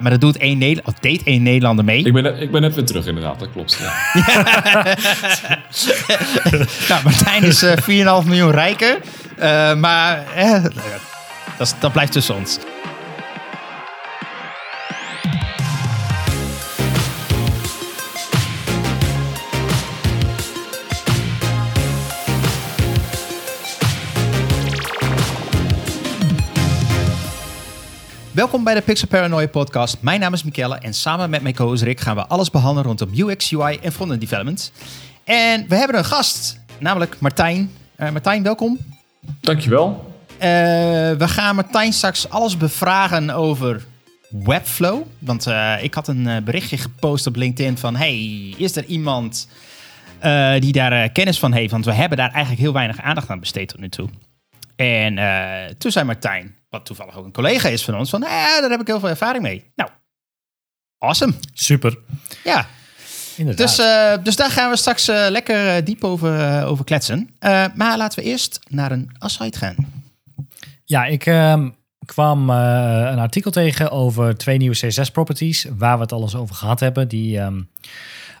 Maar dat doet één, Nederland, of deed één Nederlander mee. Ik ben, net- ik ben net weer terug inderdaad, dat klopt. Ja. Nou, Martijn is eh 4,5 miljoen rijker. Eh, maar eh, dat, is- dat blijft tussen ons. Welkom bij de Pixel Paranoia podcast. Mijn naam is Michelle en samen met mijn co-host Rick gaan we alles behandelen rondom UX, UI en frontend development. En we hebben een gast, namelijk Martijn. Eh, Martijn, welkom. Dankjewel. Eh, we gaan Martijn straks alles bevragen over Webflow. Want eh, ik had een berichtje gepost op LinkedIn van... hey, is er iemand die daar kennis van heeft? Want we hebben daar eigenlijk heel weinig aandacht aan besteed tot nu toe. En toen zei Martijn, wat toevallig ook een collega is van ons... van, eh, daar heb ik heel veel ervaring mee. Nou, awesome. Super. Ja, Inderdaad. dus, eh, dus daar gaan we straks eh, lekker eh, diep over, over kletsen. Maar laten we eerst naar een aside gaan. ja, ik ehm, kwam een artikel tegen over twee nieuwe CSS-properties, waar we het alles over gehad hebben, die ehm,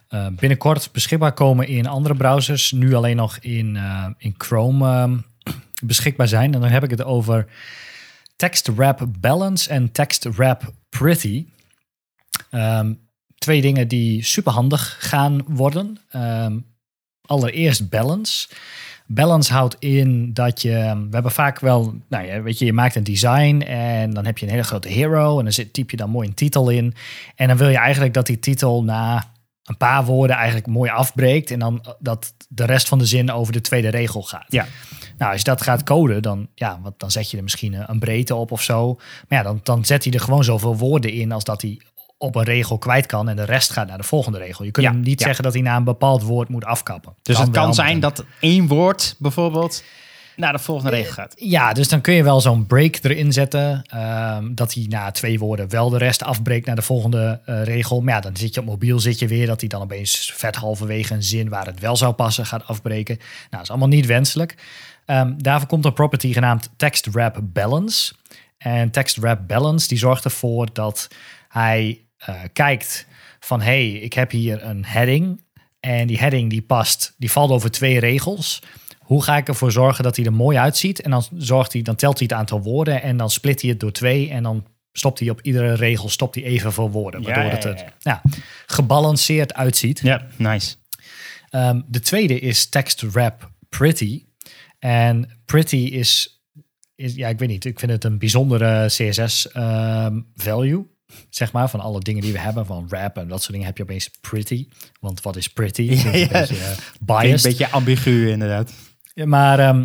eh, binnenkort beschikbaar komen in andere browsers, nu alleen nog in, in Chrome ehm, beschikbaar zijn. En dan heb ik het over Text Wrap Balance en Text Wrap Pretty. Ehm, twee dingen die superhandig gaan worden. Ehm, allereerst balance. Balance houdt in dat je, we hebben vaak wel, nou ja, weet je, je maakt een design en dan heb je een hele grote hero en dan zit, typ je dan mooi een titel in. En dan wil je eigenlijk dat die titel na een paar woorden eigenlijk mooi afbreekt en dan eh, dat de rest van de zin over de tweede regel gaat. Ja. Nou, als je dat gaat coden, dan, ja, want dan zet je er misschien een- een breedte op of zo. Maar ja, dan, dan zet hij er gewoon zoveel woorden in als dat hij op een regel kwijt kan en de rest gaat naar de volgende regel. Je kunt Ja, hem niet ja. zeggen dat hij na een bepaald woord moet afkappen. Dus het kan zijn dat één woord bijvoorbeeld naar de volgende regel gaat. Ja, dus dan kun je wel zo'n break erin zetten. ehm, dat hij na twee woorden wel de rest afbreekt naar de volgende eh, regel. Maar ja, dan zit je op mobiel zit je weer dat hij dan opeens vet halverwege een zin waar het wel zou passen gaat afbreken. Nou, dat is allemaal niet wenselijk. Ehm, daarvoor komt een property genaamd Text Wrap Balance. En Text Wrap Balance die zorgt ervoor dat hij eh, kijkt van hey, ik heb hier een heading. En die heading die past, die valt over twee regels. Hoe ga ik ervoor zorgen dat hij er mooi uitziet? En dan, zorgt hij, dan telt hij het aantal woorden en dan split hij het door twee. En dan stopt hij op iedere regel stopt hij evenveel woorden. Ja, Waardoor ja, het er ja, gebalanceerd uitziet. Ja, nice. Ehm, de tweede is text wrap pretty. En pretty is, is, ja, ik weet niet, ik vind het een bijzondere CSS ehm, value. Zeg maar, van alle dingen die we hebben, van wrap en dat soort dingen, heb je opeens pretty. Want wat is pretty? Ja. Een beetje eh, biased. Een beetje ambigu inderdaad. Ja, Maar ehm,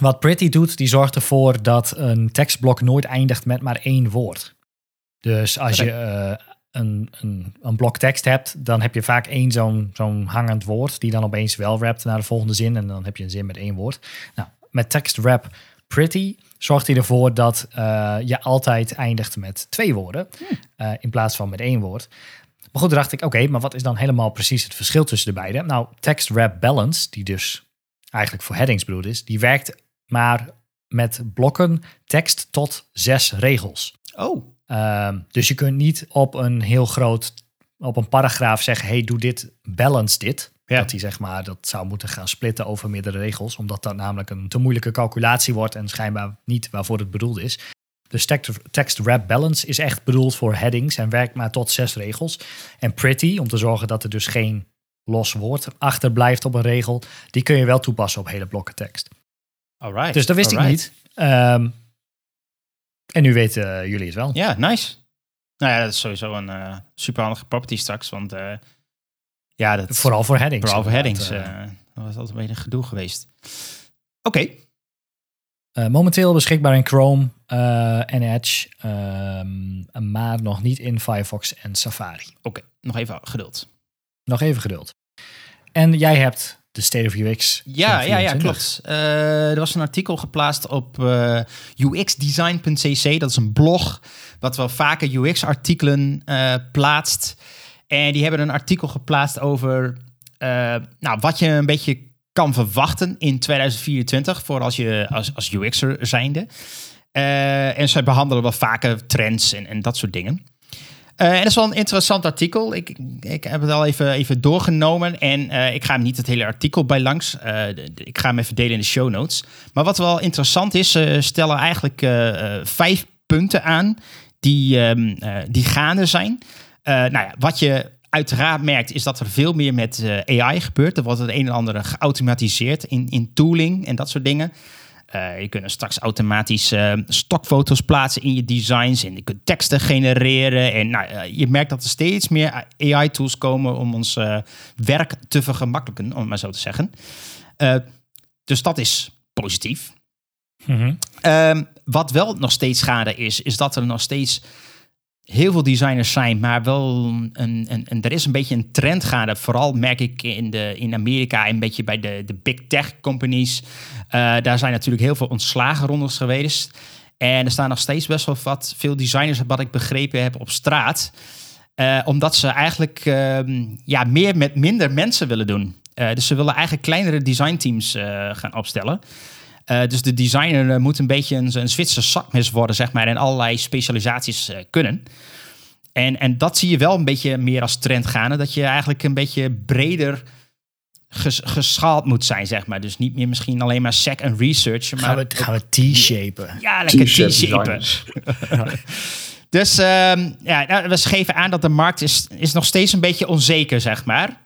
wat Pretty doet, die zorgt ervoor dat een tekstblok nooit eindigt met maar één woord. Dus als je eh, een, een, een blok tekst hebt, dan heb je vaak één zo'n zo'n hangend woord, die dan opeens wel rapt naar de volgende zin. En dan heb je een zin met één woord. Nou, met tekst wrap Pretty zorgt hij ervoor dat eh, je altijd eindigt met twee woorden, eh, in plaats van met één woord. Maar goed, dacht ik, oké, maar wat is dan helemaal precies het verschil tussen de beide? Nou, text wrap balance, die dus eigenlijk voor headings bedoeld is, die werkt maar met blokken tekst tot zes regels. Oh, Ehm, dus je kunt niet op een heel groot, op een paragraaf zeggen, hey, doe dit, balance dit. Ja. Dat hij zeg maar, dat zou moeten gaan splitten over meerdere regels, omdat dat namelijk een te moeilijke calculatie wordt en schijnbaar niet waarvoor het bedoeld is. Dus text, text wrap balance is echt bedoeld voor headings en werkt maar tot zes regels. En pretty, om te zorgen dat er dus geen los woord achterblijft op een regel, die kun je wel toepassen op hele blokken tekst. alright. Dus dat wist ik niet. Ehm, en nu weten eh, jullie het wel. Ja, nice. Nou ja, dat is sowieso een eh superhandige property straks, want eh, ja, dat Vooral voor headings. vooral voor headings. eh. dat was altijd een beetje gedoe geweest. Oké, momenteel beschikbaar in Chrome en Edge, ehm, maar nog niet in Firefox en Safari. oké, nog even geduld. Nog even geduld. En jij hebt de State of UX. Ja, ja, ja, 2024. klopt. Eh, er was een artikel geplaatst op eh, uxdesign.cc. Dat is een blog wat wel vaker UX-artikelen eh, plaatst. En die hebben een artikel geplaatst over nou, wat je een beetje kan verwachten in 2024 voor als je als, als UX'er zijnde. En zij behandelen wel vaker trends en, en dat soort dingen. Uh, dat is wel een interessant artikel. Ik, ik heb het al even, even doorgenomen. En uh, ik ga hem niet het hele artikel bij langs. Uh, ik ga hem even delen in de show notes. Maar wat wel interessant is, ze stellen eigenlijk vijf punten aan die, um, die gaande zijn. nou ja, wat je uiteraard merkt, is dat er veel meer met AI gebeurt. Er wordt het een en ander geautomatiseerd in, in tooling en dat soort dingen. Uh, je kunt straks automatisch uh, stokfoto's plaatsen in je designs en je kunt teksten genereren. En nou, uh, je merkt dat er steeds meer AI-tools komen om ons werk te vergemakkelijken, om het maar zo te zeggen. dus dat is positief. Mm -hmm. wat wel nog steeds schade is, is dat er nog steeds heel veel designers zijn, maar wel een, een, een, er is een beetje een trend gaande. Vooral merk ik in, de, in Amerika, een beetje bij de, de big tech companies. Uh, daar zijn natuurlijk heel veel ontslagen rondes geweest. En er staan nog steeds best wel wat veel designers, wat ik begrepen heb, op straat. Uh, omdat ze eigenlijk uh, ja, meer met minder mensen willen doen. Uh, dus ze willen eigenlijk kleinere designteams gaan opstellen. Uh, dus de designer uh, moet een beetje een, een Zwitser zakmes worden, zeg maar, en allerlei specialisaties uh, kunnen. En, en dat zie je wel een beetje meer als trend gaan. Dat je eigenlijk een beetje breder ges, geschaald moet zijn, zeg maar. Dus niet meer misschien alleen maar sec en research. Maar gaan we, gaan we t-shapen. Ja, lekker t-shapen. dus uh, ja, nou, we geven aan dat de markt is, is nog steeds een beetje onzeker, zeg maar.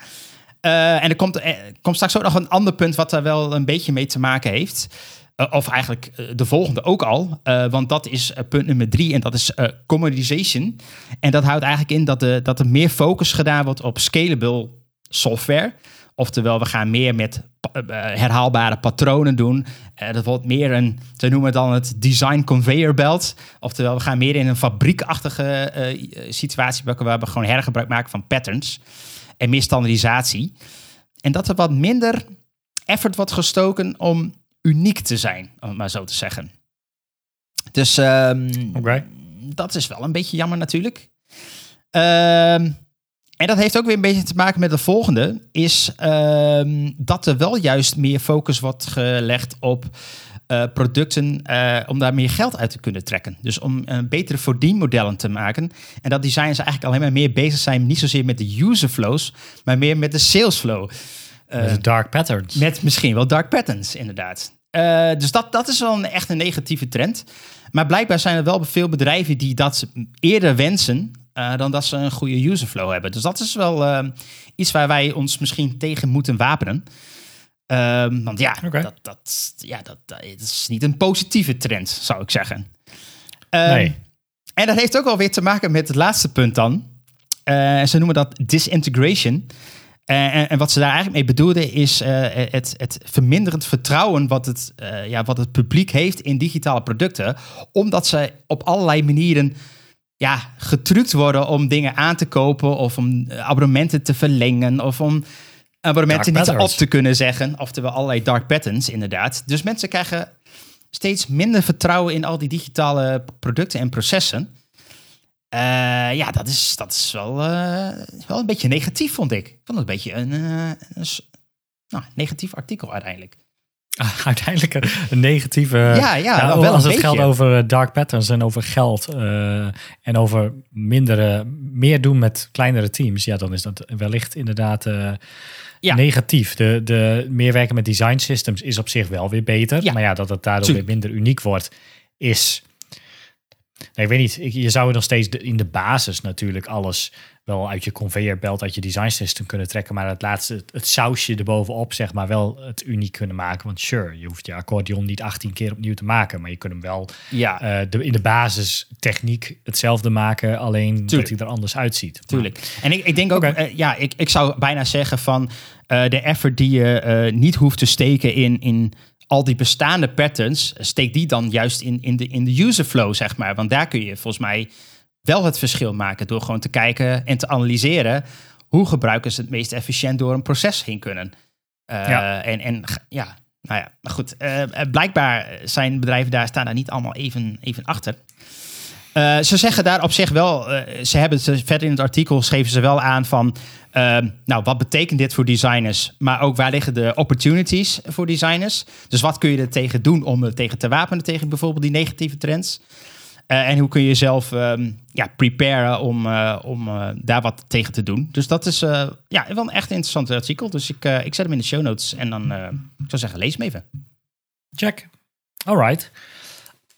Uh, en er komt, er komt straks ook nog een ander punt wat daar wel een beetje mee te maken heeft. Uh, of eigenlijk de volgende ook al. want dat is punt nummer drie en dat is commoditization. En dat houdt eigenlijk in dat, dat er meer focus gedaan wordt op scalable software. Oftewel, we gaan meer met herhaalbare patronen doen. dat wordt meer een, ze noemen het dan het design conveyor belt. Oftewel, we gaan meer in een fabriekachtige situatie waar we gewoon hergebruik maken van patterns en meer standaardisatie. En dat er wat minder effort wordt gestoken om uniek te zijn, om het maar zo te zeggen. Dus um, dat is wel een beetje jammer natuurlijk. Um, en dat heeft ook weer een beetje te maken met de volgende. Is um, dat er wel juist meer focus wordt gelegd op uh, producten uh, om daar meer geld uit te kunnen trekken. Dus om uh, betere verdienmodellen te maken. En dat designers eigenlijk alleen maar meer bezig zijn, niet zozeer met de user flows, maar meer met de sales flow. met dark patterns. Met misschien wel dark patterns, inderdaad. dus dat, dat is wel een echt een negatieve trend. Maar blijkbaar zijn er wel veel bedrijven die dat eerder wensen dan dat ze een goede user flow hebben. Dus dat is wel iets waar wij ons misschien tegen moeten wapenen. Um, want ja, dat, dat, ja dat, dat, is niet een positieve trend, zou ik zeggen. Um, nee. En dat heeft ook wel weer te maken met het laatste punt dan. Uh, ze noemen dat disintegration. Uh, en, en, wat ze daar eigenlijk mee bedoelden is uh, het, het verminderend vertrouwen wat het, ja, wat het publiek heeft in digitale producten. Omdat ze op allerlei manieren ja, getrukt worden om dingen aan te kopen of om abonnementen te verlengen of om abonnementen niet op te kunnen zeggen. Oftewel allerlei dark patterns, inderdaad. Dus mensen krijgen steeds minder vertrouwen in al die digitale producten en processen. Uh, ja, dat is, dat is wel, uh, wel een beetje negatief, vond ik. Ik vond het een beetje een, uh, een nou, negatief artikel uiteindelijk. Ah, uiteindelijk een, negatieve. Ja, ja, nou, wel als het gaat over dark patterns en over geld en over mindere, meer doen met kleinere teams, ja, dan is dat wellicht inderdaad ja. negatief. De, de meer werken met design systems is op zich wel weer beter. Maar ja, dat het daardoor weer minder uniek wordt, is. Nee, ik weet niet. Je zou nog steeds in de basis natuurlijk alles wel uit je conveyor belt, uit je design system kunnen trekken. Maar het laatste, het, sausje erbovenop, zeg maar, wel het uniek kunnen maken. Want sure, je hoeft je accordeon niet 18 keer opnieuw te maken. Maar je kunt hem wel ja. Uh, de, in de basis techniek hetzelfde maken. Alleen Tuurlijk. dat hij er anders uitziet. Tuurlijk. En ik, ik denk ook, uh, ja, ik, ik zou bijna zeggen van uh, de effort die je niet hoeft te steken in, in al die bestaande patterns, steek die dan juist in, in, de, in de user flow, zeg maar. Want daar kun je volgens mij wel het verschil maken door gewoon te kijken en te analyseren hoe gebruikers het meest efficiënt door een proces heen kunnen. Uh, ja. En, en ja, nou ja, maar goed. Uh, blijkbaar zijn bedrijven daar, staan daar niet allemaal even, even achter. Uh, ze zeggen daar op zich wel, ze hebben ze, verder in het artikel schreven ze wel aan van, nou, wat betekent dit voor designers? Maar ook waar liggen de opportunities voor designers? Dus wat kun je er tegen doen om er tegen te wapenen tegen bijvoorbeeld die negatieve trends? Eh, en hoe kun je jezelf ehm, ja, preparen om, eh, om eh, daar wat tegen te doen. Dus dat is ja, wel een echt interessant artikel. Dus ik, ik zet hem in de show notes. En dan ik zou zeggen, lees hem even. Check. Alright.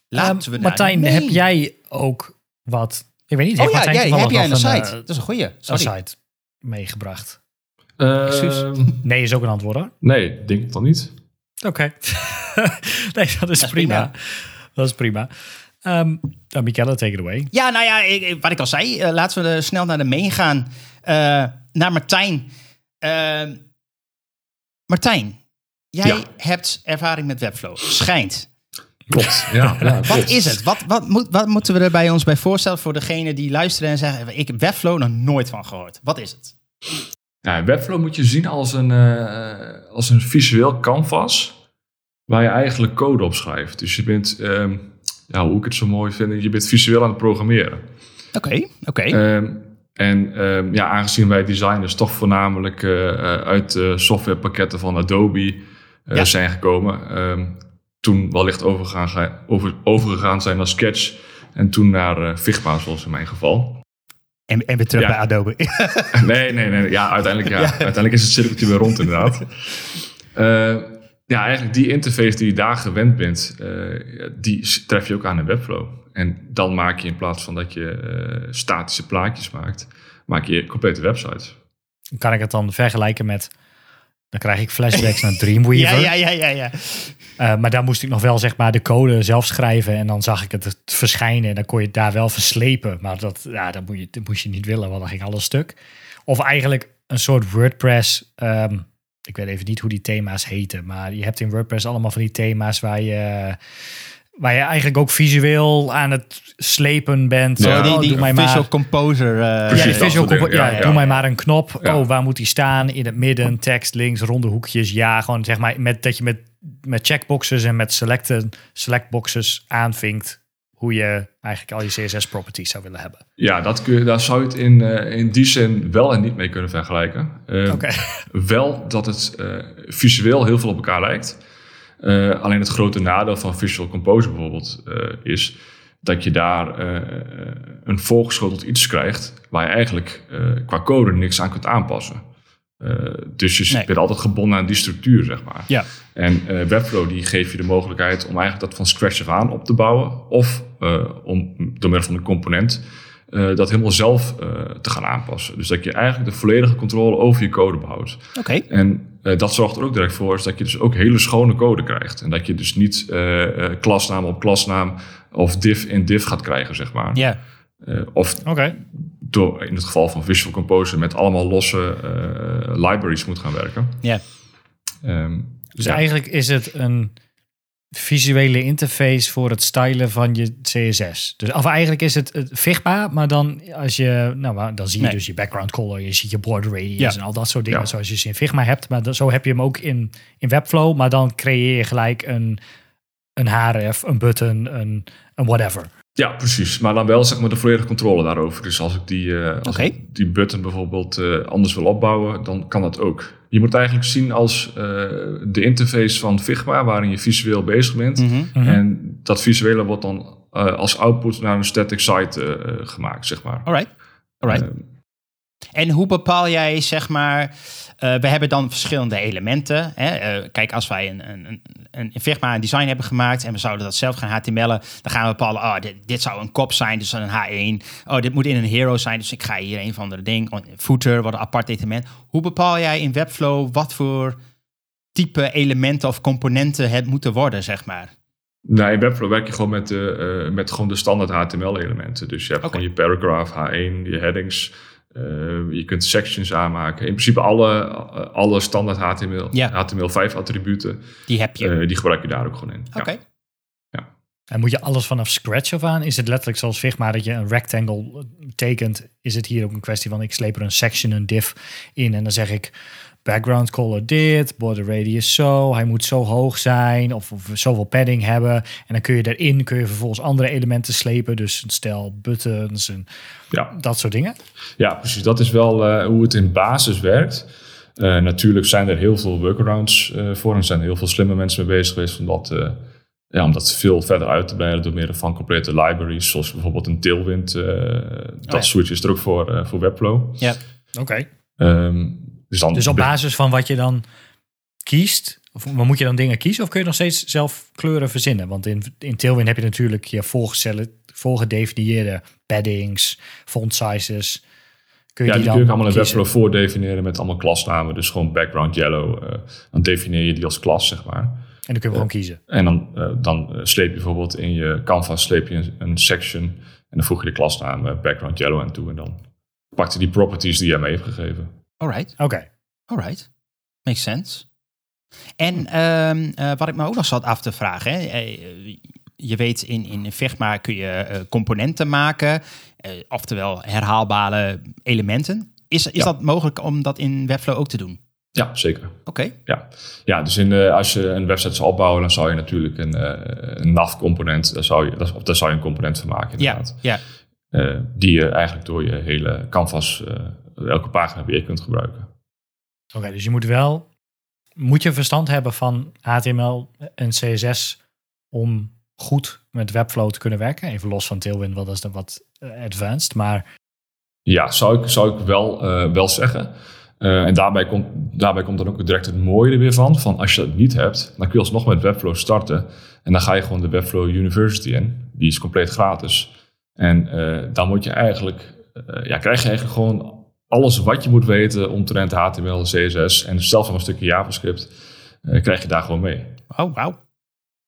Laten Ehm, we Martijn, heb jij ook wat... Ik weet niet, Oh ja, jij, heb jij een site? dat is een goeie. een Sorry. site meegebracht? Ehm, Nee, is ook een antwoord hoor. nee, denk ik dan niet. Oké. nee, dat is, prima. prima. Dat is prima. Ehm nou, Michelle, take it away. Ja, nou ja, ik, wat ik al zei, eh, laten we er snel naar de main gaan. Eh, naar Martijn. Eh, Martijn, jij Ja. hebt ervaring met Webflow. Schijnt. Klopt. Ja, ja, Wat is het? Wat, wat, moet, wat moeten we er bij ons bij voorstellen voor degene die luisteren en zeggen: Ik heb Webflow nog nooit van gehoord. Wat is het? Ja, Webflow moet je zien als een, eh, als een visueel canvas waar je eigenlijk code op schrijft. Dus je bent, ehm, ja, hoe ik het zo mooi vind, je bent visueel aan het programmeren. Oké, oké. Ehm, en ehm, ja, aangezien wij designers toch voornamelijk eh, eh, uit de softwarepakketten van Adobe eh, Ja. zijn gekomen, ehm, toen wellicht overgegaan, ga- over, overgegaan zijn naar Sketch en toen naar eh, Figma, zoals in mijn geval. En, en weer terug Ja. bij Adobe. Nee, nee, nee. Ja, uiteindelijk, ja. uiteindelijk is het cirkeltje weer rond, inderdaad. Eh, ja, eigenlijk die interface die je daar gewend bent, eh, die tref je ook aan in Webflow. En dan maak je in plaats van dat je eh, statische plaatjes maakt, maak je complete websites. Kan ik het dan vergelijken met... Dan krijg ik flashbacks naar Dreamweaver. ja, ja, ja, ja, ja. Eh, maar daar moest ik nog wel zeg maar de code zelf schrijven. En dan zag ik het verschijnen. En dan kon je het daar wel verslepen. Maar dat, ja, dat, moet je, dat moest je niet willen, want dan ging alles stuk. Of eigenlijk een soort WordPress. ehm, ik weet even niet hoe die thema's heten. Maar je hebt in WordPress allemaal van die thema's waar je... Waar je eigenlijk ook visueel aan het slepen bent. Ja. Oh, die, Oh, die doe mij Visual maar. Composer. eh, Ja, Precies, visual compo- ja, Ja, ja. doe mij maar een knop. Ja. Oh, waar moet die staan? In het midden, tekst links, ronde hoekjes. Ja, gewoon zeg maar met, dat je met, met checkboxes en met selecten, selectboxes aanvinkt hoe je eigenlijk al je CSS-properties zou willen hebben. Ja, dat kun je, daar zou je het in, eh, in die zin wel en niet mee kunnen vergelijken. Eh, Oké. Wel dat het eh, visueel heel veel op elkaar lijkt. Eh, alleen het grote nadeel van Visual Composer bijvoorbeeld eh, is dat je daar eh, een voorgeschoteld iets krijgt waar je eigenlijk qua code niks aan kunt aanpassen. Dus je Nee. bent altijd gebonden aan die structuur, zeg maar. Ja. En Webflow die geeft je de mogelijkheid om eigenlijk dat van scratch af aan op te bouwen. Of om door middel van een component dat helemaal zelf te gaan aanpassen. Dus dat je eigenlijk de volledige controle over je code behoudt. Oké. En eh, dat zorgt er ook direct voor is dat je dus ook hele schone code krijgt. En dat je dus niet eh, eh, klasnaam op klasnaam of div in div gaat krijgen, zeg maar. Ja. Of door, in het geval van Visual Composer met allemaal losse libraries moet gaan werken. Ja. Ehm, Dus ja. eigenlijk is het een visuele interface voor het stylen van je CSS. Dus, of eigenlijk is het, het Figma, maar dan als je, nou, maar dan zie je Nee. dus je background color, je ziet je border radius Ja. en al dat soort dingen Ja. zoals je ze in Figma hebt. Maar dan- zo heb je hem ook in, in Webflow, maar dan creëer je gelijk een, een href, een button, een, een whatever. Ja, precies. Maar dan wel zeg maar de volledige controle daarover. Dus als ik die, eh, als ik die button bijvoorbeeld eh, anders wil opbouwen, dan kan dat ook. Je moet het eigenlijk zien als eh, de interface van Figma, waarin je visueel bezig bent. Mhm. Mhm. En dat visuele wordt dan eh, als output naar een static site eh, gemaakt, zeg maar. Alright. Alright. En hoe bepaal jij, zeg maar, eh, we hebben dan verschillende elementen. Hè? Eh, kijk, als wij een, een, een, Figma een design hebben gemaakt en we zouden dat zelf gaan HTML'en, dan gaan we bepalen, oh, dit, dit zou een kop zijn, dus een H1. Oh, dit moet in een hero zijn, dus ik ga hier een van de ding. Footer, wat een apart element. Hoe bepaal jij in Webflow wat voor type elementen of componenten het moeten worden, zeg maar? Nou, in Webflow werk je gewoon met de, eh, met gewoon de standaard HTML-elementen. Dus je hebt gewoon je paragraph, H1, je headings. Eh, je kunt sections aanmaken. In principe alle, alle standaard HTML, Ja. HTML5-attributen, Die heb je. eh, die gebruik je daar ook gewoon in. Ja. Oké. En moet je alles vanaf scratch af aan? Is het letterlijk zoals Figma dat je een rectangle tekent? Is het hier ook een kwestie van ik sleep er een section, een div in en dan zeg ik background color dit, border radius zo, hij moet zo hoog zijn of, of zoveel padding hebben. En dan kun je erin kun je vervolgens andere elementen slepen, dus een stel buttons en Ja. dat soort dingen. Ja, precies. Dat is wel eh, hoe het in basis werkt. Eh, natuurlijk zijn er heel veel workarounds eh, voor en zijn er heel veel slimme mensen mee bezig geweest om dat eh, ja, om dat veel verder uit te breiden door middel van complete libraries, zoals bijvoorbeeld een Tailwind. dat ja. switch is er ook voor, voor Webflow. Ja. Oké. Ehm, dus, dan Dus op basis van wat je dan kiest, of moet je dan dingen kiezen of kun je nog steeds zelf kleuren verzinnen? Want in, in Tailwind heb je natuurlijk je voorgedefinieerde paddings, font sizes. Kun je ja, die, die kun je allemaal in? Webflow voordefiniëren met allemaal klasnamen. Dus gewoon background yellow. eh, dan definieer je die als klas, zeg maar. En dan kun je gewoon kiezen. En dan, eh, dan eh, sleep je bijvoorbeeld in je canvas sleep je een, een section. En dan voeg je de klasnaam eh, background yellow aan toe. En dan pakt hij die properties die jij mee heeft gegeven. Alright, Oké. alright. Makes sense. En ehm, eh, wat ik me ook nog zat af te vragen. Hè, eh, je weet, in, in Figma kun je eh, componenten maken. eh, oftewel herhaalbare elementen. Is, is Ja. dat mogelijk om dat in Webflow ook te doen? Ja, zeker. Oké. Ja, ja dus in, eh, als je een website zou opbouwen, dan zou je natuurlijk een, eh, een nav-component, daar zou je, dat- of daar zou je een component van maken Ja, inderdaad. ja. Eh, die je eigenlijk door je hele canvas, elke pagina weer kunt gebruiken. Oké, dus je moet wel, moet je verstand hebben van HTML en CSS om goed met Webflow te kunnen werken. Even los van Tailwind, wat is dan wat eh, advanced, maar Ja, zou ik, zou ik wel, eh, wel zeggen. Eh, en daarbij komt, daarbij komt dan ook direct het mooie er weer van. Van als je dat niet hebt, dan kun je alsnog met Webflow starten. En dan ga je gewoon de Webflow University in. Die is compleet gratis. En dan moet je eigenlijk, ja, krijg je eigenlijk gewoon alles wat je moet weten omtrent HTML, CSS en zelfs nog een stukje JavaScript. eh, krijg je daar gewoon mee. Oh, wauw.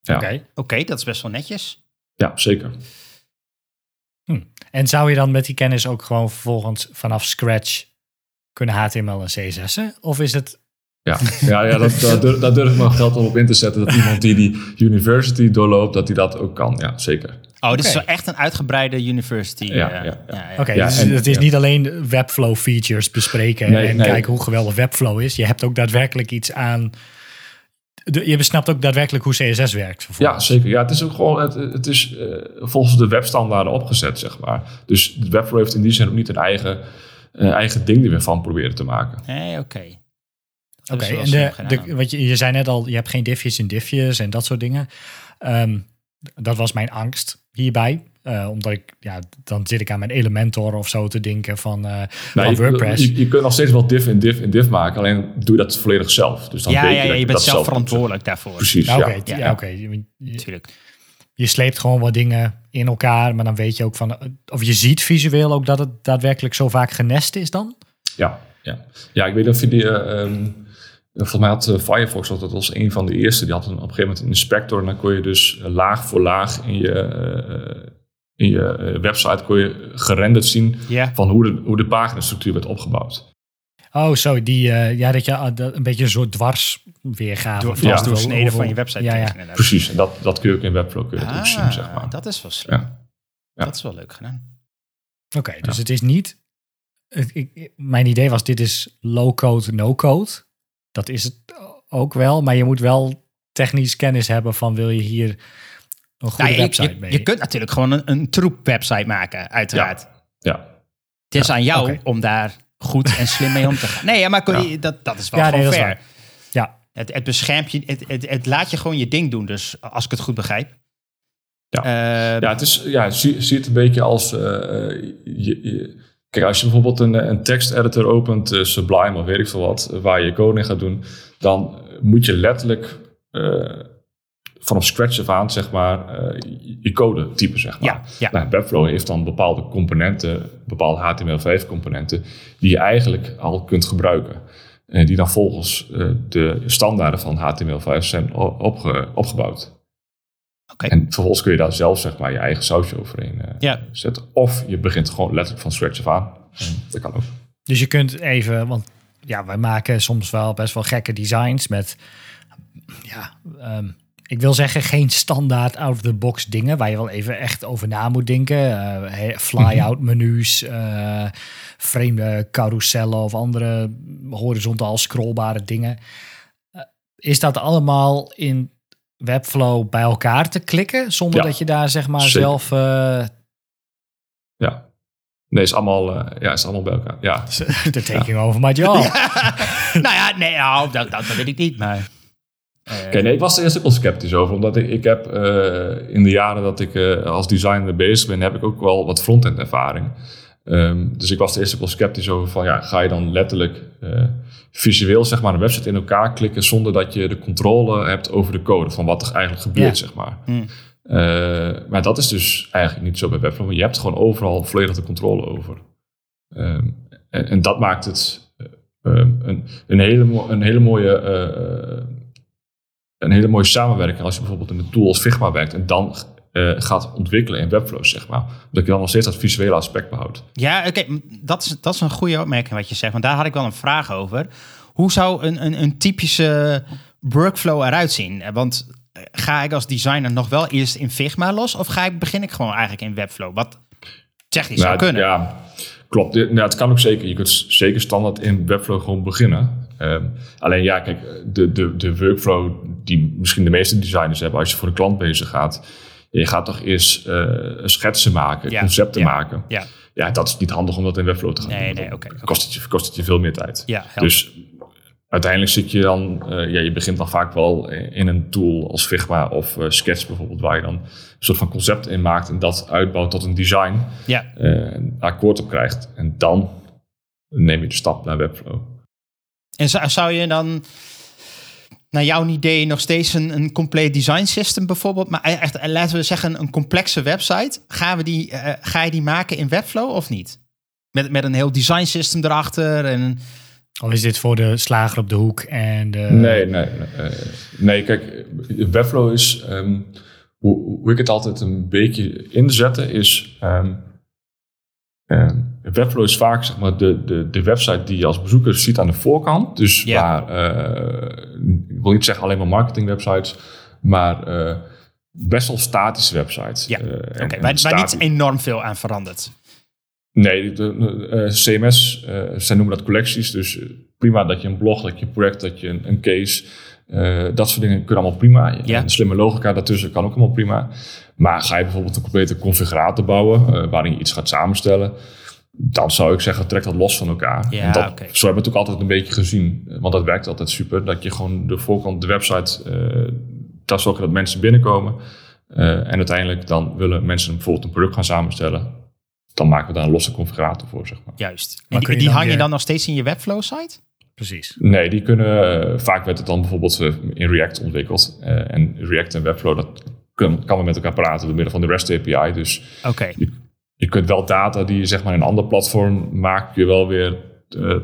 Ja. oké. Oké, dat is best wel netjes. Ja, zeker. En zou je dan met die kennis ook gewoon vervolgens vanaf scratch kunnen HTML en CSS'en? Of is het... Ja, ja, ja dat, durf, daar durf ik mijn geld op in te zetten. Dat iemand die die university doorloopt, dat hij dat ook kan. Ja, zeker. Oh, dit is wel echt een uitgebreide university. Ja, eh, ja, ja. Oké, Ja, dus het is ja. niet alleen Webflow features bespreken Nee, en nee. kijken hoe geweldig Webflow is. Je hebt ook daadwerkelijk iets aan... je besnapt ook daadwerkelijk hoe CSS werkt. Ja, zeker. Ja, het is ook gewoon, het, het is eh, volgens de webstandaarden opgezet, zeg maar. Dus de Webflow heeft in die zin ook niet een eigen, eh, eigen ding er weer van proberen te maken. Nee, oké. Oké, en de, de, wat je, je zei net al, je hebt geen diffjes in diffjes en dat soort dingen. Ehm, dat was mijn angst hierbij. Eh, omdat ik, ja, dan zit ik aan mijn Elementor of zo te denken van, eh Nou, van je, WordPress. Je, je kunt nog steeds wel diff in diff in diff maken, alleen doe je dat volledig zelf. Dus dan ja, weet ja, je, ja, dat je bent dat zelf verantwoordelijk daarvoor. Precies, Ja, ja. oké, ja, ja. oké. Je, je, Natuurlijk. je sleept gewoon wat dingen in elkaar, maar dan weet je ook van, eh, of je ziet visueel ook dat het daadwerkelijk zo vaak genest is dan? Ja, ja. ja, ik weet niet of je die... eh, ehm, volgens mij had eh, Firefox, dat was een van de eerste, die had een, op een gegeven moment een inspector. En dan kon je dus eh, laag voor laag in je, eh, in je website kon je gerenderd zien van hoe de, hoe de paginastructuur werd opgebouwd. Oh, zo, die, eh, ja, dat je ah, dat- een beetje een soort dwars weergave. Door, van Ja. doorsneden hoeveel- van je website. Ja. Precies, en dat, dat kun je ook in Webflow kun je dat ook zien, zeg maar. Ah, dat is wel slim. Ja. Ja. Dat is wel leuk gedaan. Oké, dus het is niet. het- ik, mijn idee was: dit is low-code, no-code. Dat is het ook wel, maar je moet wel technisch kennis hebben van wil je hier een goede Nou, je, website je, mee. je kunt natuurlijk gewoon een, een troep website maken, uiteraard. Ja, Het is aan jou om daar goed en slim mee om te gaan. Nee, ja, maar kun je- dat, dat is wel Ja, gewoon nee, fair. ja, Het, het beschermt je, het, het, het laat je gewoon je ding doen, dus als ik het goed begrijp. Ja. Eh, ja, het is, ja zie, zie het een beetje als... eh, je, je- kijk, als je bijvoorbeeld een, een teksteditor opent, eh, Sublime of weet ik veel wat, eh, waar je code in gaat doen, dan moet je letterlijk eh, vanaf scratch af aan, zeg maar, eh, je- code typen, zeg maar. Ja, ja. Nou, Webflow heeft dan bepaalde componenten, bepaalde HTML5 componenten, die je eigenlijk al kunt gebruiken. En die dan volgens eh, de standaarden van HTML5 zijn opge- opgebouwd. En vervolgens kun je daar zelf zeg maar je eigen sausje overheen eh, Ja. zetten. Of je begint gewoon letterlijk van scratch af aan. En dat kan ook. dus je kunt even, want ja, wij maken soms wel best wel gekke designs met, ja, ehm, ik wil zeggen geen standaard out-of-the-box dingen waar je wel even echt over na moet denken. He- fly-out menus, eh, vreemde carousellen of andere horizontaal scrollbare dingen. Is dat allemaal in Webflow bij elkaar te klikken zonder Ja, dat je daar zeg maar zeker. zelf eh, Ja. Nee, is allemaal, eh, ja, is allemaal bij elkaar. Ja. de taking over my job. nou ja, nee, nou, dat, dat, dat weet ik niet, maar... Oké, nee, ik was er eerst ook wel sceptisch over. Omdat ik, ik heb eh, in de jaren dat ik eh, als designer bezig ben, heb ik ook wel wat frontend ervaring. Ehm, dus ik was er eerst ook wel sceptisch over van, ja, ga je dan letterlijk eh, visueel zeg maar een website in elkaar klikken zonder dat je de controle hebt over de code van wat er eigenlijk gebeurt, Ja. zeg maar. Hmm. Eh, maar dat is dus eigenlijk niet zo bij Webflow. want Je hebt gewoon overal volledig de controle over. Ehm, en, en dat maakt het eh, ehm, een, een, hele, een hele mooie een hele mooie samenwerking als je bijvoorbeeld in een tool als Figma werkt en dan eh, gaat ontwikkelen in Webflow, zeg maar. Dat je dan nog steeds dat visuele aspect behoudt. Ja, oké, dat, is, dat is een goede opmerking wat je zegt. Want daar had ik wel een vraag over. Hoe zou een, een, een typische workflow eruit zien? Eh, Want eh, ga ik als designer nog wel eerst in Figma los? Of ga ik, begin ik gewoon eigenlijk in Webflow? Wat technisch zou Nou, kunnen. Ja, klopt. Ja, het kan ook zeker. Je kunt zeker standaard in Webflow gewoon beginnen. Ehm, alleen ja, kijk, de, de, de workflow die misschien de meeste designers hebben als je voor de klant bezig gaat. Je gaat toch eerst eh, schetsen maken, Ja, concepten ja. maken. Ja, Ja, dat is niet handig om dat in Webflow te gaan Nee, doen. nee, oké, oké. Kost, het je, kost het je veel meer tijd. ja. Dus uiteindelijk zit je dan, eh, ja, je begint dan vaak wel in een tool als Figma of eh, Sketch bijvoorbeeld, waar je dan een soort van concept in maakt en dat uitbouwt tot een design, ja. een akkoord op krijgt. En dan neem je de stap naar Webflow. En zou je dan naar jouw idee nog steeds een, een compleet design system bijvoorbeeld, maar e-, echt, eh, laten we zeggen een complexe website, gaan we die, eh, ga je die maken in Webflow of niet? Met, met een heel design system erachter en Of is dit voor de slager op de hoek en de... Nee, nee, nee, eh, nee. Kijk, Webflow is, ehm, hoe, hoe ik het altijd een beetje inzetten is, ehm, Webflow is vaak zeg maar, de, de, de website die je als bezoeker ziet aan de voorkant. Dus Ja. waar, eh, ik wil niet zeggen alleen maar marketing websites, maar eh, best wel statische websites. Ja, Eh, en- Oké, en waar, niet enorm veel aan verandert. Nee, de, de, eh, CMS, eh, zij noemen dat collecties. Dus prima dat je een blog, dat je een project, dat je een, een case. Eh, dat soort dingen kunnen allemaal prima. Ja. Een slimme logica daartussen kan ook allemaal prima. Maar ga je bijvoorbeeld een complete configurator bouwen, eh, waarin je iets gaat samenstellen. Dan zou ik zeggen, trek dat los van elkaar. Ja, En dat. Zo hebben we het ook altijd een beetje gezien. eh, Want dat werkt altijd super. Dat je gewoon de voorkant, de website, eh daar zorgen dat mensen binnenkomen. Eh, en uiteindelijk dan willen mensen bijvoorbeeld een product gaan samenstellen. Dan maken we daar een losse configurator voor, zeg maar. Juist. En die, je die dan hang je weer- dan nog steeds in je Webflow site? Precies. Nee, die kunnen, eh, vaak werd het dan bijvoorbeeld eh, in React ontwikkeld. Eh, en React en Webflow, dat kan, kan we met elkaar praten door middel van de REST API. Dus Oké. je kunt wel data die je zeg maar in een ander platform maakt, je wel weer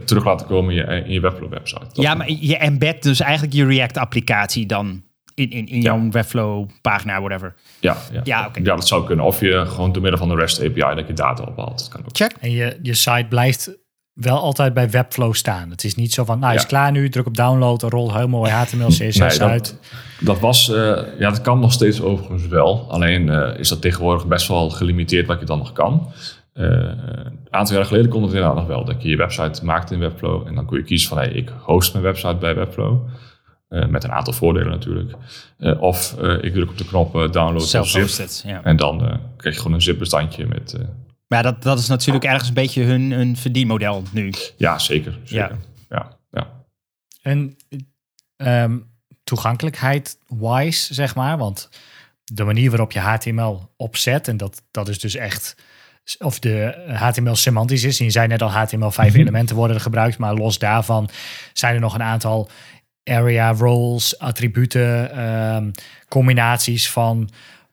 terug laten komen in je, in je Webflow website. Dat- Ja, maar je embed dus eigenlijk je React-applicatie dan in, in, in Ja. jouw Webflow-pagina, whatever. ja, ja. Ja, dat zou kunnen. Of je gewoon door middel van de REST API dat je data ophaalt. Dat kan ook. Check. En je, je site blijft wel altijd bij Webflow staan. Het is niet zo van, nou, is Ja. klaar nu, druk op download, rol heel mooi HTML, CSS Nee, dat- uit. Dat was, eh, ja, dat kan nog steeds overigens wel. Alleen eh, is dat tegenwoordig best wel gelimiteerd wat je dan nog kan. Eh, een aantal jaar geleden kon het inderdaad nog wel. Dat je je website maakt in Webflow. En dan kon je kiezen van, hey, ik host mijn website bij Webflow. Met een aantal voordelen natuurlijk. Of ik druk op de knop download of zip. Ja. En dan krijg je gewoon een zip-bestandje met... Maar dat, dat is natuurlijk ergens een beetje hun, hun verdienmodel nu. ja, zeker. zeker. Ja. Ja, En ehm, toegankelijkheid-wise, zeg maar, want de manier waarop je HTML opzet, en dat, dat is dus echt, of de HTML semantisch is, en je zei net al, HTML5 elementen worden er gebruikt, maar los daarvan zijn er nog een aantal area roles, attributen, ehm, combinaties van,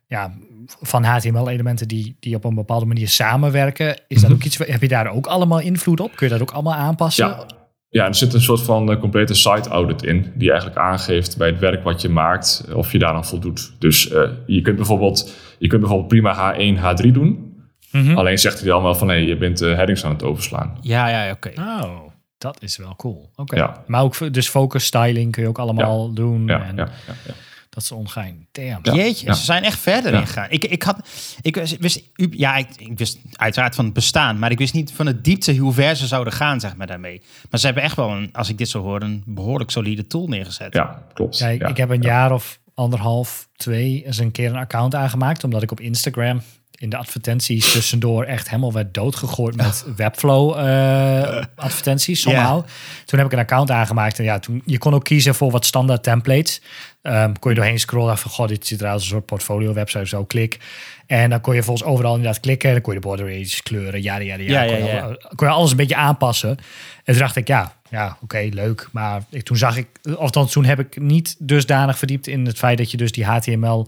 ja, van HTML-elementen die, die op een bepaalde manier samenwerken. Is dat ook iets, heb je daar ook allemaal invloed op? Kun je dat ook allemaal aanpassen? Ja. Ja, er zit een soort van eh, complete site audit in, die eigenlijk aangeeft bij het werk wat je maakt of je daaraan voldoet. Dus eh, je, kunt bijvoorbeeld, je kunt bijvoorbeeld prima H1, H3 doen. Mhm. Alleen zegt hij dan wel van nee, je bent de headings aan het overslaan. Ja, ja, oké. Oh, dat is wel cool. Oké. Ja. Maar ook dus focus styling kun je ook allemaal doen. Ja, en ja, ja, ja. Dat is ongein. Damn. Ja. Jeetje, ja. ze zijn echt verder Ja. ingegaan. Ik, ik, had, ik wist, ja, ik, ik wist uiteraard van het bestaan, maar ik wist niet van de diepte hoe ver ze zouden gaan, zeg maar, daarmee. Maar ze hebben echt wel, een, als ik dit zo hoor, een behoorlijk solide tool neergezet. Ja, klopt. Ja, ik, Ja, ik heb een ja. jaar of anderhalf, twee eens een keer een account aangemaakt, omdat ik op Instagram in de advertenties tussendoor echt helemaal werd doodgegooid met Webflow eh, advertenties somehow. Toen heb ik een account aangemaakt en ja, toen, je kon ook kiezen voor wat standaard templates. Ehm, kon je doorheen scrollen van, god, dit ziet eruit als een soort portfolio website, zo klik. En dan kon je volgens overal inderdaad klikken. Dan kon je de border areas kleuren, ja, ja, ja. Ja, kon, je ja. al- kon je alles een beetje aanpassen. En toen dacht ik, ja, ja oké, leuk. Maar ik, toen zag ik, althans toen heb ik niet dusdanig verdiept in het feit dat je dus die HTML,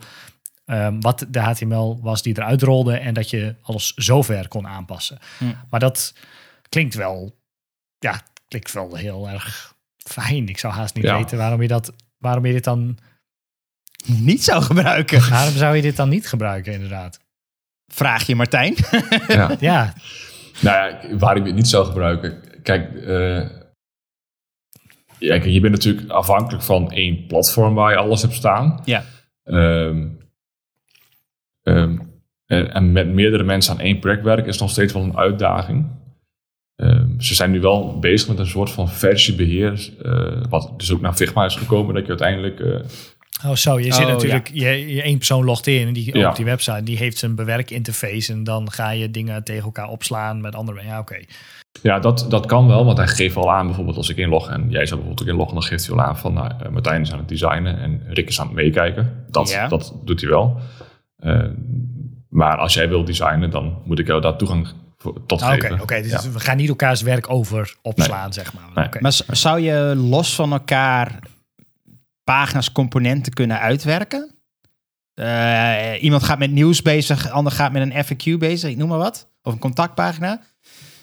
ehm, wat de HTML was die eruit rolde en dat je alles zover kon aanpassen. Hm. Maar dat klinkt wel, ja, klinkt wel heel erg fijn. Ik zou haast niet Ja. weten waarom je dat, waarom je dit dan, Niet zou gebruiken. waarom zou je dit dan niet gebruiken inderdaad? Vraag je Martijn. Ja. Ja, Nou ja, waarom je het niet zou gebruiken. Kijk, eh, ja, kijk, je bent natuurlijk afhankelijk van één platform waar je alles hebt staan. Ja. Ehm, ehm, en, en met meerdere mensen aan één project werken is nog steeds wel een uitdaging. Ehm, ze zijn nu wel bezig met een soort van versiebeheer. eh, wat dus ook naar Figma is gekomen. Dat je uiteindelijk eh, Oh zo, je zit Oh, natuurlijk, je, je één persoon logt in en die Ja. op die website, die heeft zijn bewerkinterface en dan ga je dingen tegen elkaar opslaan met andere. Ja, oké. Ja, dat, dat kan wel, want hij geeft al aan, bijvoorbeeld als ik inlog en jij zou bijvoorbeeld ook inloggen, dan geeft hij al aan van nou, eh, Martijn is aan het designen en Rick is aan het meekijken. Dat, Ja. dat doet hij wel. Maar als jij wilt designen, dan moet ik jou daar toegang tot Ah, Oké, dus Ja. we gaan niet elkaars werk over opslaan, zeg maar. Nee. Maar zou je los van elkaar pagina's, componenten kunnen uitwerken? Eh, iemand gaat met nieuws bezig, ander gaat met een FAQ bezig, ik noem maar wat. Of een contactpagina.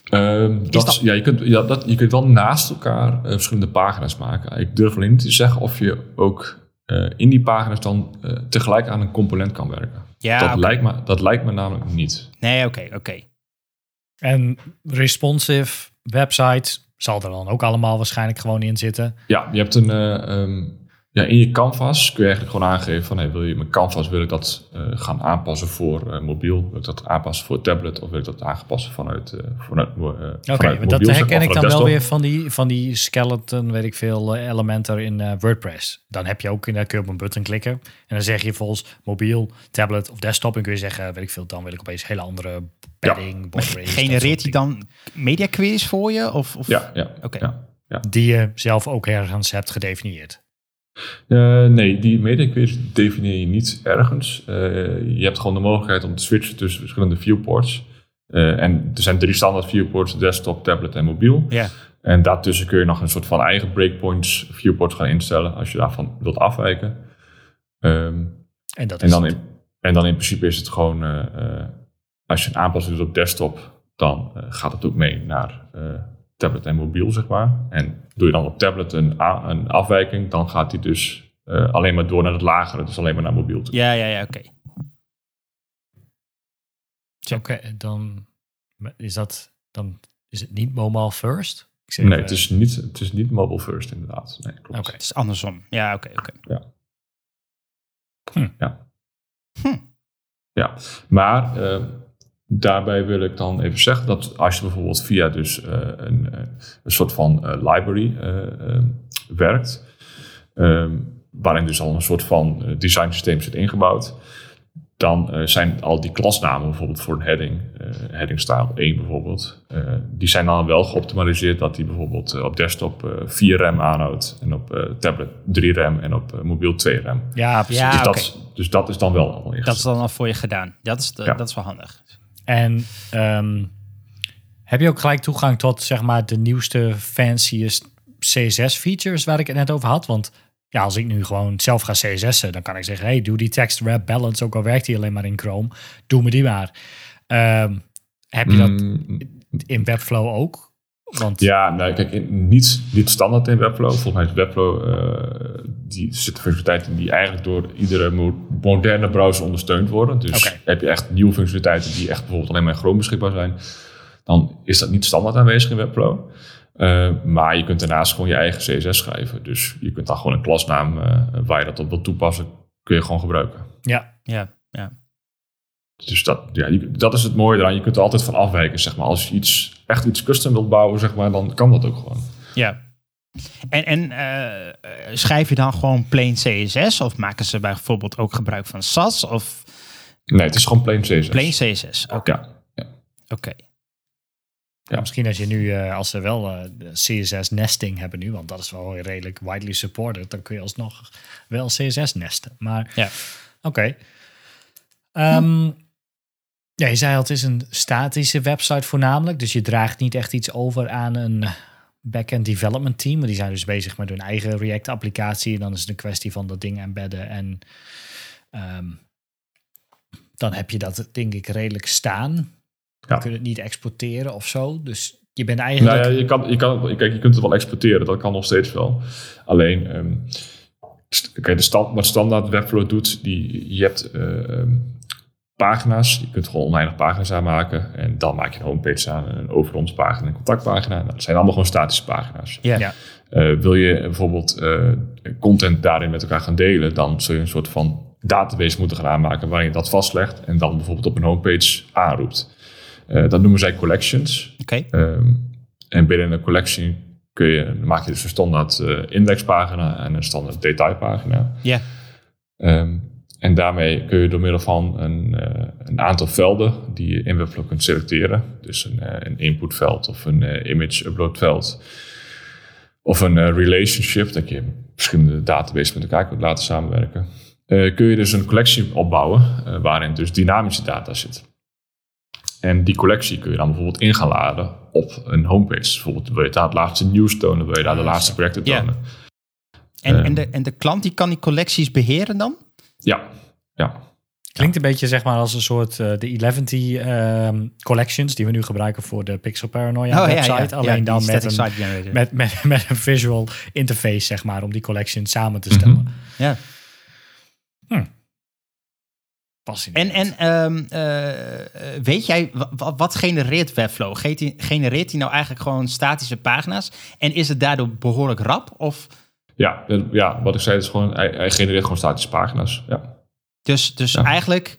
Ehm, dat, dat- ja, je, kunt, ja, dat, je kunt wel naast elkaar eh, verschillende pagina's maken. Ik durf alleen niet te zeggen of je ook eh, in die pagina's dan eh, tegelijk aan een component kan werken. Ja, dat, lijkt me, dat lijkt me namelijk niet. Nee, oké, oké. En responsive website zal er dan ook allemaal waarschijnlijk gewoon in zitten. Ja, je hebt een. eh, ehm, ja, in je canvas kun je eigenlijk gewoon aangeven van hey, wil je mijn canvas wil ik dat eh, gaan aanpassen voor eh, mobiel, wil ik dat aanpassen voor tablet of wil ik dat aanpassen vanuit, eh vanuit, eh Oké, mobiel, dat zeg herken maar, ik dan wel weer van die, van die skeleton, weet ik veel, Elementor in eh, WordPress. Dan heb je ook in daar kun je op een button klikken. En dan zeg je volgens mobiel, tablet of desktop. En kun je zeggen, weet ik veel, dan wil ik opeens hele andere padding, dat Genereert hij dan media queries voor je? Of, of? Ja, ja. Ja. dingen. Die je zelf ook ergens hebt gedefinieerd. Eh, nee, die medequiz definieer je niet ergens. Eh, je hebt gewoon de mogelijkheid om te switchen tussen verschillende viewports. Eh, en er zijn drie standaard viewports, desktop, tablet en mobiel. Ja. En daartussen kun je nog een soort van eigen breakpoints viewports gaan instellen als je daarvan wilt afwijken. Ehm, En dat en, dan in, en dan in principe is het gewoon, als je een aanpassing doet op desktop, dan gaat het ook mee naar tablet en mobiel, zeg maar. En doe je dan op tablet een, a- een afwijking, dan gaat die dus eh, alleen maar door naar het lagere, dus alleen maar naar mobiel toe. Ja, ja, ja, oké. Oké, dan is dat dan is het niet mobile first. Ik zeg Nee, even- het is niet, het is niet mobile first inderdaad. Nee, klopt. Oké. Het is andersom. Ja, oké, oké. Ja, maar eh, daarbij wil ik dan even zeggen dat als je bijvoorbeeld via dus eh, een, eh, een soort van eh, library werkt, eh, waarin dus al een soort van design systeem zit ingebouwd, dan zijn al die klasnamen bijvoorbeeld voor een heading, heading style 1 bijvoorbeeld, die zijn dan wel geoptimaliseerd dat die bijvoorbeeld op desktop eh 4 RAM aanhoudt en op tablet 3 RAM en op mobiel 2 RAM. Ja, precies. Ja, dus, dat, dus dat is dan wel al ingesteld. Dat is dan al voor je gedaan. Dat is, de, Ja. dat is wel handig. En ehm, heb je ook gelijk toegang tot zeg maar de nieuwste, fanciest CSS-features waar ik het net over had? Want ja, als ik nu gewoon zelf ga CSS'en, dan kan ik zeggen: hey, doe die text wrap balance, ook al werkt die alleen maar in Chrome, doe me die maar. Ehm, heb je dat Mm, in Webflow ook? Want Ja, nou, kijk, niet, standaard in Webflow. Volgens mij is Webflow, eh die zit functionaliteiten die eigenlijk door iedere mo- moderne browser ondersteund worden. Dus heb je echt nieuwe functionaliteiten die echt bijvoorbeeld alleen maar in Chrome beschikbaar zijn, dan is dat niet standaard aanwezig in Webflow. Eh, maar je kunt daarnaast gewoon je eigen CSS schrijven. Dus je kunt dan gewoon een klasnaam eh, waar je dat op wilt toepassen, kun je gewoon gebruiken. ja, Ja, ja. Dus dat, ja, dat is het mooie eraan. Je kunt er altijd van afwijken, zeg maar. Als je iets, echt iets custom wilt bouwen, zeg maar, dan kan dat ook gewoon. ja. En, en eh, schrijf je dan gewoon plain CSS? Of maken ze bijvoorbeeld ook gebruik van SAS? Of Nee, het is gewoon plain CSS. Plain CSS, oké. Ja. ja. Oké. Ja. Misschien als je nu, eh, als ze wel eh, CSS nesting hebben nu, want dat is wel redelijk widely supported, dan kun je alsnog wel CSS nesten. Maar Ja. oké. Ehm, ja, je zei al, het is een statische website voornamelijk, dus je draagt niet echt iets over aan een back-end development team. Maar die zijn dus bezig met hun eigen React-applicatie en dan is het een kwestie van dat ding embedden en ehm, dan heb je dat denk ik redelijk staan. Ja. Je kunt het niet exporteren of zo. Dus je bent Nou eigenlijk... ja, je, kan, je, kan, kijk, je kunt het wel exporteren, dat kan nog steeds wel. Alleen, kijk, de stand, wat standaard Webflow doet, die, je hebt eh, ehm, pagina's, je kunt gewoon oneindig pagina's aanmaken. En dan maak je een homepage aan, een over ons pagina, een contactpagina. Nou, dat zijn allemaal gewoon statische pagina's. Ja. Ja. Eh, wil je bijvoorbeeld eh, content daarin met elkaar gaan delen, dan zul je een soort van database moeten gaan aanmaken waarin je dat vastlegt en dan bijvoorbeeld op een homepage aanroept. Eh, dat noemen zij collections. Oké. Ehm, en binnen een collection kun je, dan maak je dus een standaard eh, indexpagina en een standaard detailpagina. Ja. Ehm, en daarmee kun je door middel van een, eh, een aantal velden die je in Webflow kunt selecteren. Dus een, eh, een inputveld of een eh, image upload veld. Of een relationship, dat je verschillende databases met elkaar kunt laten samenwerken. Kun je dus een collectie opbouwen waarin dus dynamische data zit. En die collectie kun je dan bijvoorbeeld in gaan laden op een homepage. Bijvoorbeeld wil je daar het laatste nieuws tonen, wil je daar de laatste projecten tonen. En, en, de, en de klant die kan die collecties beheren dan? Ja, ja. Klinkt een beetje zeg maar als een soort eh, de 11 ehm collections die we nu gebruiken voor de Pixel Paranoia website. Alleen Oh, dan met een, met, met, met een visual interface zeg maar om die collections samen te stellen. Mhm. Ja. Fascinerend. En, en ehm, eh, eh, weet jij, wa- wa- wat genereert Webflow? Genereert hij nou eigenlijk gewoon statische pagina's? En is het daardoor behoorlijk rap? Of Ja, ja, wat ik zei, is gewoon, hij, hij genereert gewoon statische pagina's. Ja. dus, dus Ja. eigenlijk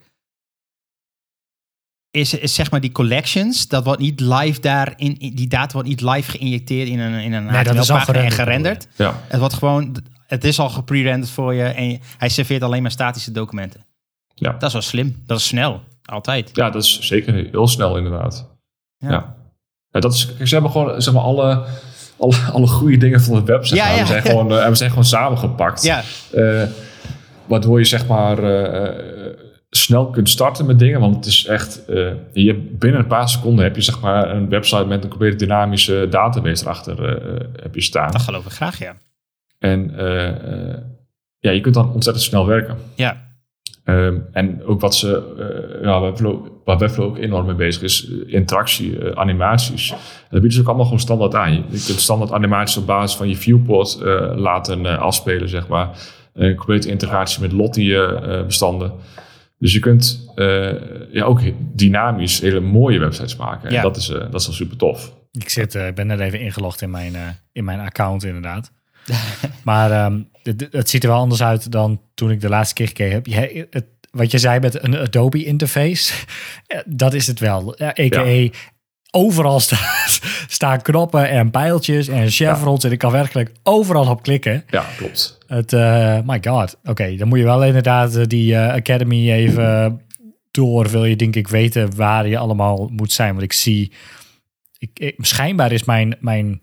is, is zeg maar die collections, dat wordt niet live daar, in, in- die data wordt niet live geïnjecteerd in een, in een Nee, dat is al HTML-pagina en gerenderd, gerenderd. ja. Het wordt gewoon, het is al geprerenderd voor je en je- hij serveert alleen maar statische documenten. Ja. Dat is wel slim, dat is snel, altijd. Ja, dat is zeker heel snel inderdaad. Ja. Ja. ja. dat is, kijk, ze hebben gewoon zeg maar, alle, alle, alle goede dingen van het web zeg Ja, maar. ja. We, zijn gewoon, eh, we zijn gewoon samengepakt. Ja, Eh, waardoor je zeg maar eh, snel kunt starten met dingen. Want het is echt, je, hebt- binnen een paar seconden heb je zeg maar een website met een complete dynamische database erachter heb je staan. dat geloof ik graag, ja. En ja, je kunt dan ontzettend snel werken. Ja, Ehm, en ook wat ze, eh, ja, Webflow, waar Webflow ook enorm mee bezig is, eh, interactie, eh, animaties. Dat bieden ze ook allemaal gewoon standaard aan. Je, kunt standaard animaties op basis van je viewport laten afspelen, zeg maar. Een complete integratie met Lottie-bestanden. dus je kunt ja, ook dynamisch hele mooie websites maken. Ja. En dat is, dat is wel super tof. Ik zit, ik ben net even ingelogd in mijn, in mijn account inderdaad. maar ehm, het, het ziet er wel anders uit dan toen ik de laatste keer gekeken heb. Je, het, wat je zei met een Adobe interface, eh, dat is het wel. A.k.a. overal sta- staan knoppen en pijltjes en chevrons en ik kan werkelijk overal op klikken. Ja, klopt. Het, eh, my god. Oké, dan moet je wel inderdaad eh, die Academy even door. Wil je denk ik weten waar je allemaal moet zijn. Want ik zie, ik, ik- schijnbaar is mijn, mijn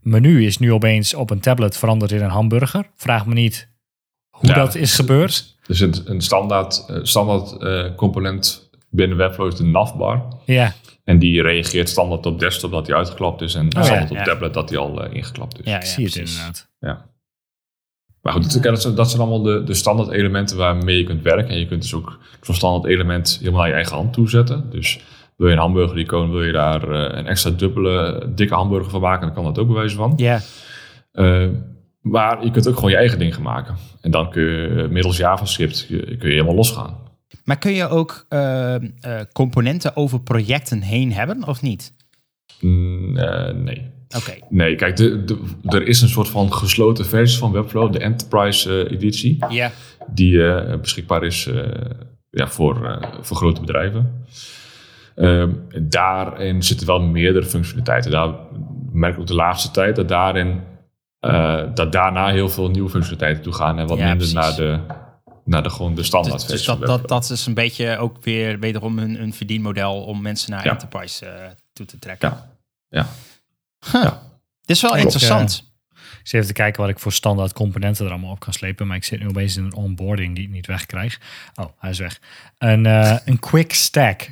menu is nu opeens op een tablet veranderd in een hamburger. Vraag me niet hoe Ja, dat is gebeurd. Dus een, een standaard, eh, standaard eh, component binnen Webflow is de navbar. Ja, En die reageert standaard op desktop dat hij uitgeklapt is. En ja, standaard op ja. tablet dat hij al eh, ingeklapt is. ja, ik ja, zie het precies. inderdaad. Ja. Maar goed, dat, dat zijn- dat zijn allemaal de, de standaard elementen waarmee je kunt werken. En je kunt dus ook zo'n standaard element helemaal naar je eigen hand toezetten. Dus wil je een hamburger icoon, wil je daar eh, een extra dubbele dikke hamburger van maken, dan kan dat ook bewijzen van. Ja, Eh, maar je kunt ook gewoon je eigen ding gaan maken. En dan kun je middels JavaScript kun je, kun je helemaal losgaan. maar kun je ook eh, eh, componenten over projecten heen hebben of niet? Mm, eh, nee. Oké, Nee, kijk, de, de- er is een soort van gesloten versie van Webflow, de Enterprise eh, editie. ja. die eh, beschikbaar is eh, ja, voor, eh, voor grote bedrijven. Ehm, daarin zitten wel meerdere functionaliteiten. Daar merk ik ook de laatste tijd dat daarin eh, dat daarna heel veel nieuwe functionaliteiten toe gaan en wat Ja, minder precies. naar de naar de, gewoon de standaard Dus, dus dat, dat, dat is een beetje ook weer wederom hun, hun verdienmodel om mensen naar Ja. enterprise eh, toe te trekken. Ja. Ja. Huh. Ja. Dit is wel Klopt. interessant. Ik zit even te kijken wat ik voor standaard componenten er allemaal op kan slepen. Maar ik zit nu opeens in een onboarding die ik niet wegkrijg. Oh, hij is weg. Een, eh, een quick stack.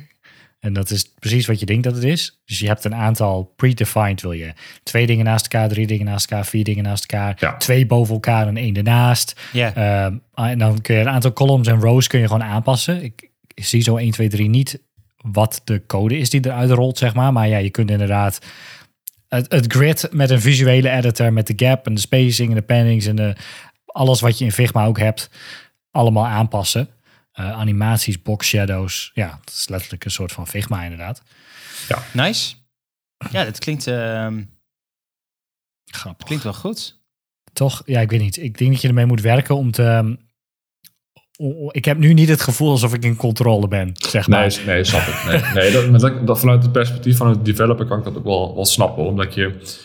En dat is precies wat je denkt dat het is. Dus je hebt een aantal predefined, wil je twee dingen naast elkaar, drie dingen naast elkaar, vier dingen naast elkaar, Ja. twee boven elkaar en één ernaast. Ja. Ehm, en dan kun je een aantal columns en rows kun je gewoon aanpassen. Ik, ik zie zo 1, 2, 3 niet wat de code is die eruit rolt, zeg maar. Maar ja, je kunt inderdaad het, het grid met een visuele editor, met de gap en de spacing en de pannings en de, alles wat je in Figma ook hebt, allemaal aanpassen. Eh, animaties, box shadows. Ja, het is letterlijk een soort van Figma inderdaad. Nice. Ja, dat klinkt, ehm, Grappig. klinkt wel goed. Toch? Ja, ik weet niet. Ik denk dat je ermee moet werken om te... ehm, ik heb nu niet het gevoel alsof ik in controle ben, zeg maar. Nee, nee, snap ik. Nee, nee dat, dat, dat vanuit het perspectief van een developer kan ik dat ook wel, wel snappen. Omdat je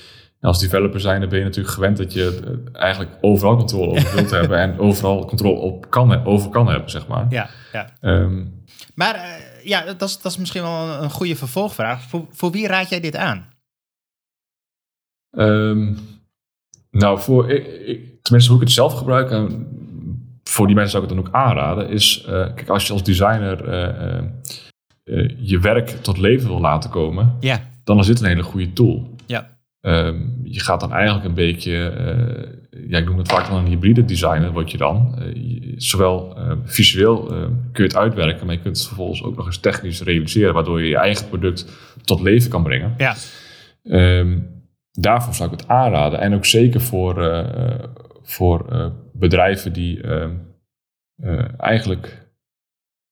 als developer zijn, dan ben je natuurlijk gewend dat je eh, eigenlijk overal controle over wilt hebben. En overal controle op kan, over kan hebben, zeg maar. Ja, ja. Ehm, Maar eh, ja, dat is, dat is misschien wel een, goede vervolgvraag. Voor, voor wie raad jij dit aan? Ehm, nou, voor, ik, ik- tenminste hoe ik het zelf gebruik, en voor die mensen zou ik het dan ook aanraden, is, eh, kijk, als je als designer je werk tot leven wil laten komen, Ja, dan is dit een hele goede tool. ja. Ehm, je gaat dan eigenlijk een beetje, eh, ja, ik noem het vaak wel een hybride designer, word je dan. Eh, je- zowel eh, visueel eh, kun je het uitwerken, maar je kunt het vervolgens ook nog eens technisch realiseren, waardoor je je eigen product tot leven kan brengen. Ja, Ehm, daarvoor zou ik het aanraden. En ook zeker voor, eh, voor bedrijven die ehm, eigenlijk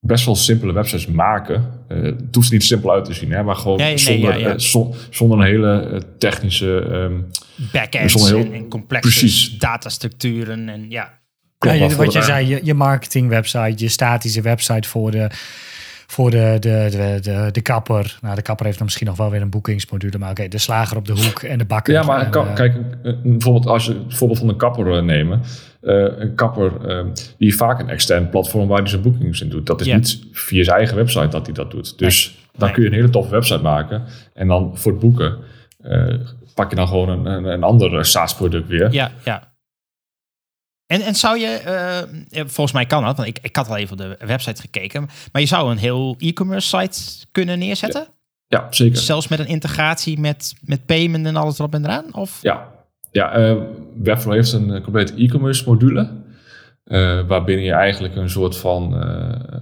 best wel simpele websites maken. Eh, het hoeft er niet simpel uit te zien, hè, maar gewoon Nee, nee, zonder, ja, ja. eh, zon- zonder een hele eh, technische... ehm, backends heel- en, en complexe Precies. datastructuren en ja. Klopt, wat je de- zei, je, je marketing website, je statische website voor de, voor de, de, de, de, de kapper. Nou, de kapper heeft dan misschien nog wel weer een boekingsmodule, maar oké, de slager op de hoek en de bakker. Ja, maar En, kijk, bijvoorbeeld als je het voorbeeld van een kapper nemen. Eh, een kapper eh, die heeft vaak een extern platform waar hij zijn boekings in doet. Dat is Ja. niet via zijn eigen website dat hij dat doet. Dus dan Nee. kun je een hele toffe website maken. En dan voor het boeken eh, pak je dan gewoon een, een, een ander eh, SaaS-product weer. Ja, ja. En, en zou je, volgens mij kan dat, want ik, ik had al even op de website gekeken, maar je zou een heel e-commerce site kunnen neerzetten? Ja, zeker. Zelfs met een integratie met, met payment en alles erop en eraan? Of? Ja, ja eh, Webflow heeft een eh, complete e-commerce module. eh, waarbinnen je eigenlijk een soort van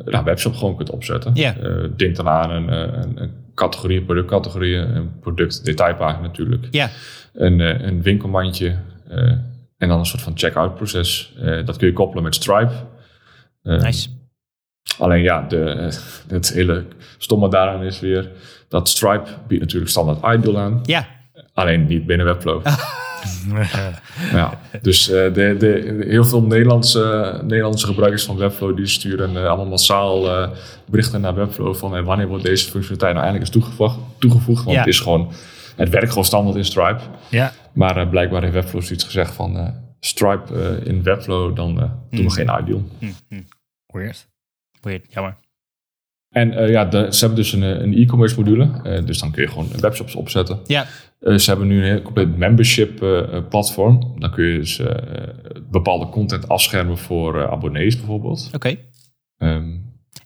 nou, webshop gewoon kunt opzetten. Eh, denk dan aan een, een, een categorie, productcategorieën, een product detailpagina natuurlijk. Ja, Een, een winkelmandje en dan een soort van checkout proces. Dat kun je koppelen met Stripe. Eh, nice. Alleen ja, de, het hele stomme daaraan is weer dat Stripe biedt natuurlijk standaard Ideal aan. Ja, Alleen niet binnen Webflow. Ja, dus eh, de, de, heel veel Nederlandse, Nederlandse gebruikers van Webflow die sturen eh, allemaal massaal eh, berichten naar Webflow van eh, wanneer wordt deze functionaliteit nou eindelijk eens toegevoegd. toegevoegd want Ja. het is gewoon, het werkt gewoon standaard in Stripe. ja, Maar blijkbaar heeft Webflow zoiets gezegd van Stripe in Webflow, dan doen we geen ideal. Hm, hm. weird. Weird, jammer. En ja, de- ze hebben dus een, een e-commerce module, dus dan kun je gewoon webshops opzetten. Ja, Eh, ze hebben nu een heel compleet membership eh, eh, platform. Dan kun je dus eh, bepaalde content afschermen voor eh, abonnees bijvoorbeeld. oké. Ehm,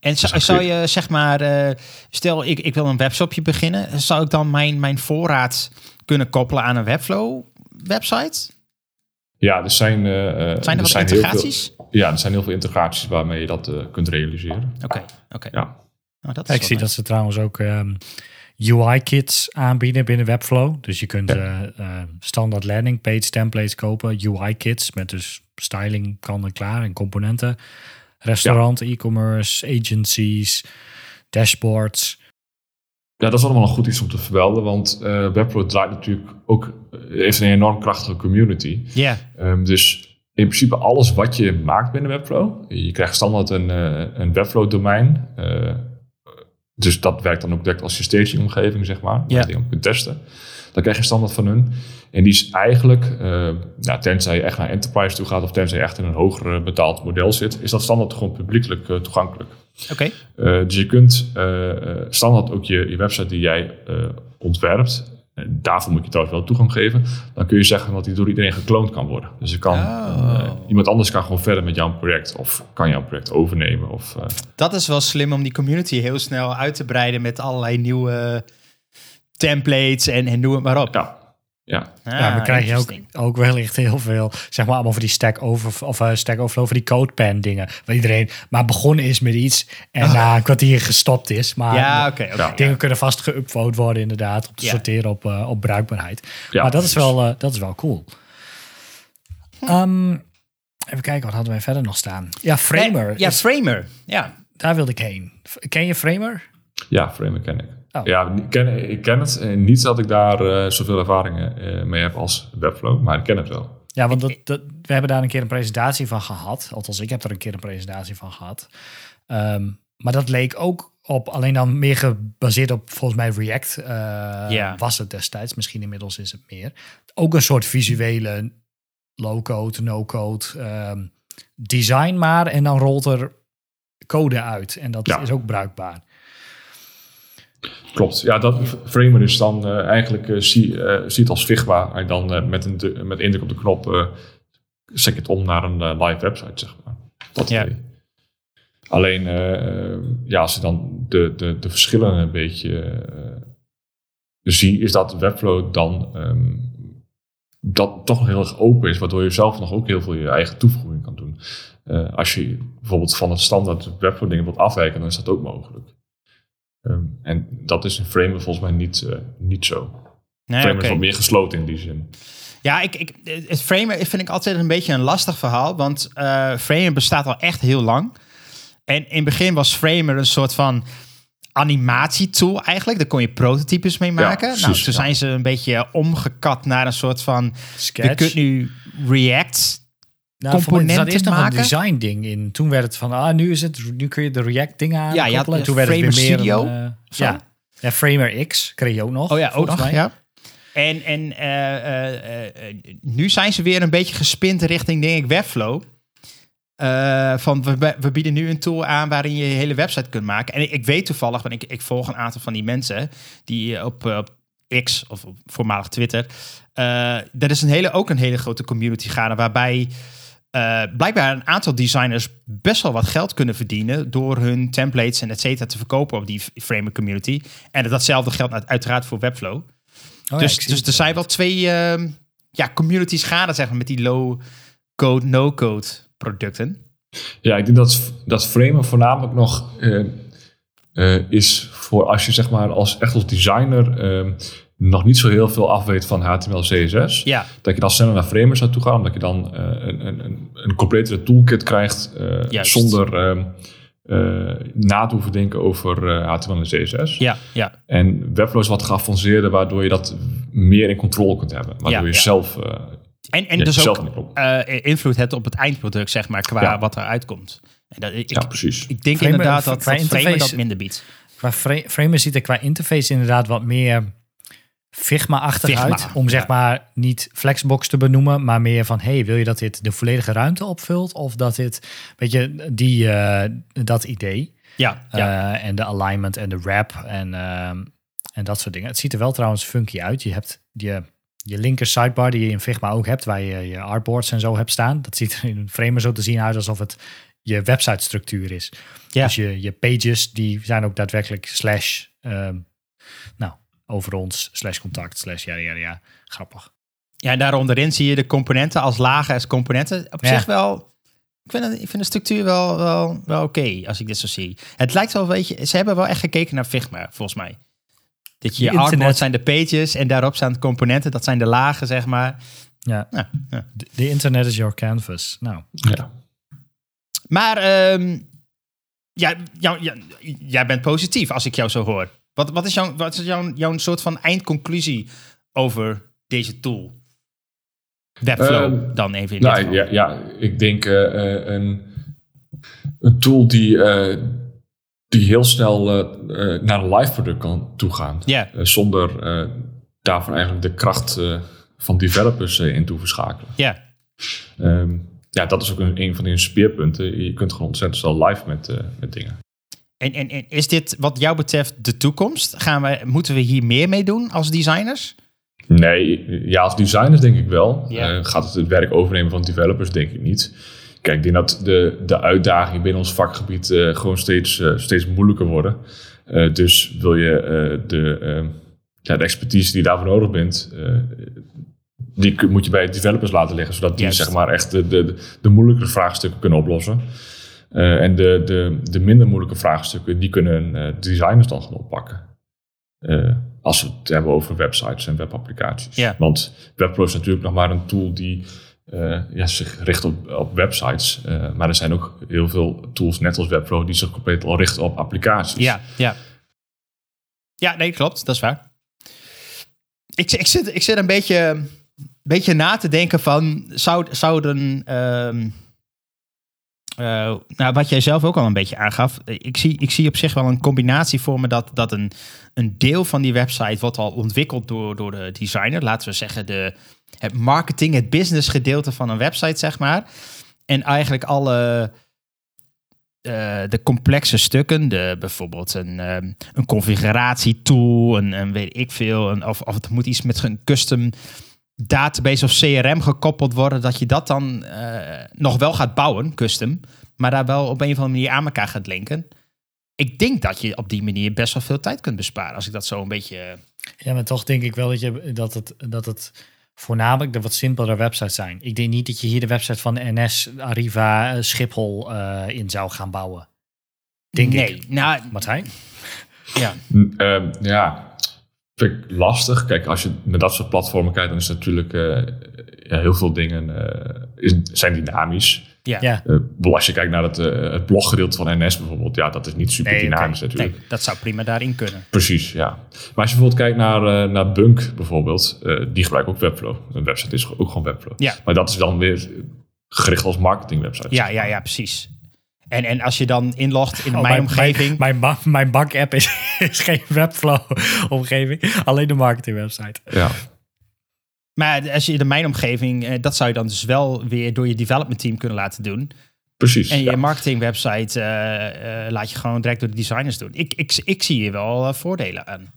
En zou, dan zou kun je zeg maar, eh, stel ik, ik wil een webshopje beginnen, zou ik dan mijn, mijn voorraad kunnen koppelen aan een Webflow website? ja, er zijn, Zijn er wat heel veel- integraties? ja, er zijn heel veel integraties waarmee je dat eh, kunt realiseren. Oké, oké. Ja. Nou, dat Ja, ik zie nice. dat ze trouwens ook ehm, UI-kits aanbieden binnen Webflow. Dus je kunt eh, eh, standaard landing page templates kopen, UI-kits met dus styling kan en klaar en componenten. Restaurant, e-commerce, agencies, dashboards. Ja, dat is allemaal een goed iets om te vermelden, want eh Webflow draait natuurlijk ook, heeft een enorm krachtige community. Ja, Ehm, dus in principe alles wat je maakt binnen Webflow, je krijgt standaard een, een Webflow domein. Dus dat werkt dan ook direct als je staging omgeving, zeg maar, Ja. je dingen kunt testen. Dan krijg je standaard van hun. En die is eigenlijk, uh, nou, tenzij je echt naar enterprise toe gaat of tenzij je echt in een hoger betaald model zit, is dat standaard gewoon publiekelijk toegankelijk. Oké. dus je kunt standaard ook je, je website die jij ontwerpt, daarvoor moet je trouwens wel toegang geven. Dan kun je zeggen dat die door iedereen gekloond kan worden. Dus je kan, oh. uh, iemand anders kan gewoon verder met jouw project. Of kan jouw project overnemen. Of, uh, dat is wel slim om die community heel snel uit te breiden met allerlei nieuwe templates en, en noem het maar op. Ja. Ja, ah, ja we krijgen ook, ook wellicht heel veel, zeg maar, allemaal voor die Stack, over, of, uh, stack Overflow, voor die CodePen dingen. Waar iedereen maar begonnen is met iets en na een kwartier gestopt is. Maar ja, okay, okay, dingen kunnen vast geüpload worden inderdaad, om te sorteren op, uh, op bruikbaarheid. maar dat is, wel, uh, dat is wel cool. Um, even kijken, wat hadden wij verder nog staan? Ja, Framer. Ja, Framer. Ja. Daar wilde ik heen. Ken je Framer? Ja, Framer ken ik. Oh. Ja, ik ken, ik ken het. En niet dat ik daar uh, zoveel ervaringen uh, mee heb als Webflow, maar ik ken het wel. Ja, want dat, dat, we hebben daar een keer een presentatie van gehad. Althans, ik heb er een keer een presentatie van gehad. Um, maar dat leek ook op, alleen dan meer gebaseerd op volgens mij React uh, yeah. was het destijds. Misschien inmiddels is het meer. Ook een soort visuele low-code, no-code um, design maar. En dan rolt er code uit. En dat ja. is ook bruikbaar. Klopt. Ja, dat framer is dan uh, eigenlijk uh, zie, uh, ziet als Figma en dan met, een met indruk op de knop zet je het om naar een live website, zeg maar. Dat ja. Alleen, ja, als je dan de, de, de verschillen een beetje zie, is dat Webflow dan um, dat toch heel erg open is, waardoor je zelf nog ook heel veel je eigen toevoeging kan doen. als je bijvoorbeeld van het standaard Webflow dingen wilt afwijken, dan is dat ook mogelijk. Ehm, en dat is in Framer volgens mij niet, uh, niet zo. Nee, Framer is wat meer gesloten in die zin. Ja, ik, ik, het Framer vind ik altijd een beetje een lastig verhaal. Want uh, Framer bestaat al echt heel lang. En in het begin was Framer een soort van animatietool eigenlijk. Daar kon je prototypes mee maken. Ja, nou, toen zijn ze een beetje omgekat naar een soort van... Sketch. Je kunt nu React nou, componenten is nog een design ding in. Toen werd het van, ah, nu is het, nu kun je de React dingen aan. Ja, ja, toen werd Framer het weer meer Studio. Een, uh, ja. ja, Framer X kreeg je ook nog. Oh ja, ook nog, ja. En, en uh, uh, nu zijn ze weer een beetje gespind richting, denk ik, Webflow. van we, we, bieden nu een tool aan waarin je je hele website kunt maken. En ik, ik weet toevallig, want ik, ik volg een aantal van die mensen die op, op X of voormalig Twitter. er is een hele, ook een hele grote community gaande waarbij uh, blijkbaar een aantal designers best wel wat geld kunnen verdienen door hun templates en et cetera te verkopen op die Framer community. En datzelfde geldt uiteraard voor Webflow. Oh, dus, dus er zijn wel twee uh, ja, communities gaande zeg maar, met die low-code, no-code producten. Ja, ik denk dat, dat Framer voornamelijk nog uh, is voor als je zeg maar als, echt als designer ehm, nog niet zo heel veel afweet van HTML, CSS. Ja. Dat je dan sneller naar framers zou toe gaan, omdat je dan uh, een, een, een completere toolkit krijgt uh, zonder uh, na te hoeven denken over HTML en CSS. Ja, ja. En Webflow is wat geavanceerder, waardoor je dat meer in controle kunt hebben. Waardoor ja, je zelf... en en dus ook invloed hebt op het eindproduct, zeg maar, qua wat eruit komt. En dat, ik, ja, precies. Ik denk inderdaad dat, dat Framer dat minder biedt. Qua Framer ziet er qua interface inderdaad wat meer Figma-achtig uit. Om zeg maar niet Flexbox te benoemen, maar meer van: hey, wil je dat dit de volledige ruimte opvult? Of dat dit, weet je, die, uh, dat idee. Ja, ja. Uh, en de alignment en de wrap en, uh, en dat soort dingen. Het ziet er wel trouwens funky uit. Je hebt je, je linker sidebar die je in Figma ook hebt, waar je je artboards en zo hebt staan. Dat ziet er in een framer zo te zien uit alsof het je website structuur is. Ja. Dus je, je pages, die zijn ook daadwerkelijk slash, nou, over ons, slash contact, slash ja, ja, ja. Grappig. Ja, daar onderin zie je de componenten als lagen als componenten. Op zich wel... Ik vind, ik vind de structuur wel, wel, wel oké, als ik dit zo zie. Het lijkt wel, weet je... Ze hebben wel echt gekeken naar Figma, volgens mij. Dat je, je artboard zijn de pages en daarop staan de componenten. Dat zijn de lagen, zeg maar. Ja. ja, ja. De, internet is your canvas. Nou. Ja. Maar um, ja, jou, jij bent positief als ik jou zo hoor. Wat, wat is, jouw, wat is jouw, jouw soort van eindconclusie over deze tool? Webflow uh, dan even in nou, ja, ja, ik denk uh, een, een tool die, uh, die heel snel naar een live product kan toegaan. Yeah. zonder daarvan eigenlijk de kracht eh, van developers eh, in toe verschakelen. Ja, Ehm, ja, dat is ook een, een van die speerpunten. Je kunt gewoon ontzettend snel live met, eh, met dingen. En, en, en is dit wat jou betreft de toekomst? Gaan we, moeten we hier meer mee doen als designers? Nee, ja, als designers denk ik wel. Eh, gaat het het werk overnemen van developers, denk ik niet. Kijk, ik denk dat de, de uitdagingen binnen ons vakgebied eh, gewoon steeds, eh, steeds moeilijker worden. Dus wil je de, eh, ja, de expertise die je daarvoor nodig bent, die moet je bij developers laten liggen, zodat die zeg maar echt de, de, de moeilijkere vraagstukken kunnen oplossen. Eh, en de, de, de minder moeilijke vraagstukken, die kunnen eh, designers dan gaan oppakken. Eh, als we het hebben over websites en webapplicaties. Want Webflow is natuurlijk nog maar een tool die ja, zich richt op, op websites. Maar er zijn ook heel veel tools, net als Webflow, die zich compleet al richten op applicaties. Ja, ja. Ja, nee, klopt. Dat is waar. Ik, ik, zit, ik zit een beetje, beetje na te denken van... Zou, zouden... eh, nou, wat jij zelf ook al een beetje aangaf. Ik zie, ik zie op zich wel een combinatie voor me... dat, dat een, een deel van die website wordt al ontwikkeld door, door de designer. Laten we zeggen de, het marketing, het business gedeelte van een website, zeg maar. En eigenlijk alle eh, de complexe stukken, de, bijvoorbeeld een, een configuratietool, een, een weet ik veel, een, of, of het moet iets met een custom database of CRM gekoppeld worden, dat je dat dan eh, nog wel gaat bouwen, custom, maar daar wel op een of andere manier aan elkaar gaat linken. Ik denk dat je op die manier best wel veel tijd kunt besparen, als ik dat zo een beetje... Ja, maar toch denk ik wel dat, je, dat, het, dat het voornamelijk de wat simpelere websites zijn. Ik denk niet dat je hier de website van NS, Arriva, eh, Schiphol eh, in zou gaan bouwen. Denk nee, ik. nou, Martijn? ja. Ehm, ja, vind ik lastig. Kijk, als je met dat soort platformen kijkt, dan is natuurlijk eh, ja, heel veel dingen eh, is, zijn dynamisch. Ja. Ja. Eh, als je kijkt naar het, het bloggedeelte van NS bijvoorbeeld, ja, dat is niet super Nee, dynamisch natuurlijk. Nee, dat zou prima daarin kunnen. Precies, ja. Maar als je bijvoorbeeld kijkt naar, eh, naar Bunk bijvoorbeeld, eh, die gebruikt ook Webflow. Een website is ook gewoon Webflow. Ja. Maar dat is dan weer gericht als marketingwebsite. Ja, ja, ja, precies. En, en als je dan inlogt in Oh, mijn omgeving... Mijn, mijn, ba- mijn bank-app is, is geen Webflow-omgeving, alleen de marketing-website. ja. Maar als je in mijn omgeving, eh, dat zou je dan dus wel weer door je development team kunnen laten doen. precies. En je ja. marketing website eh, eh, laat je gewoon direct door de designers doen. Ik, ik, ik zie hier wel voordelen aan.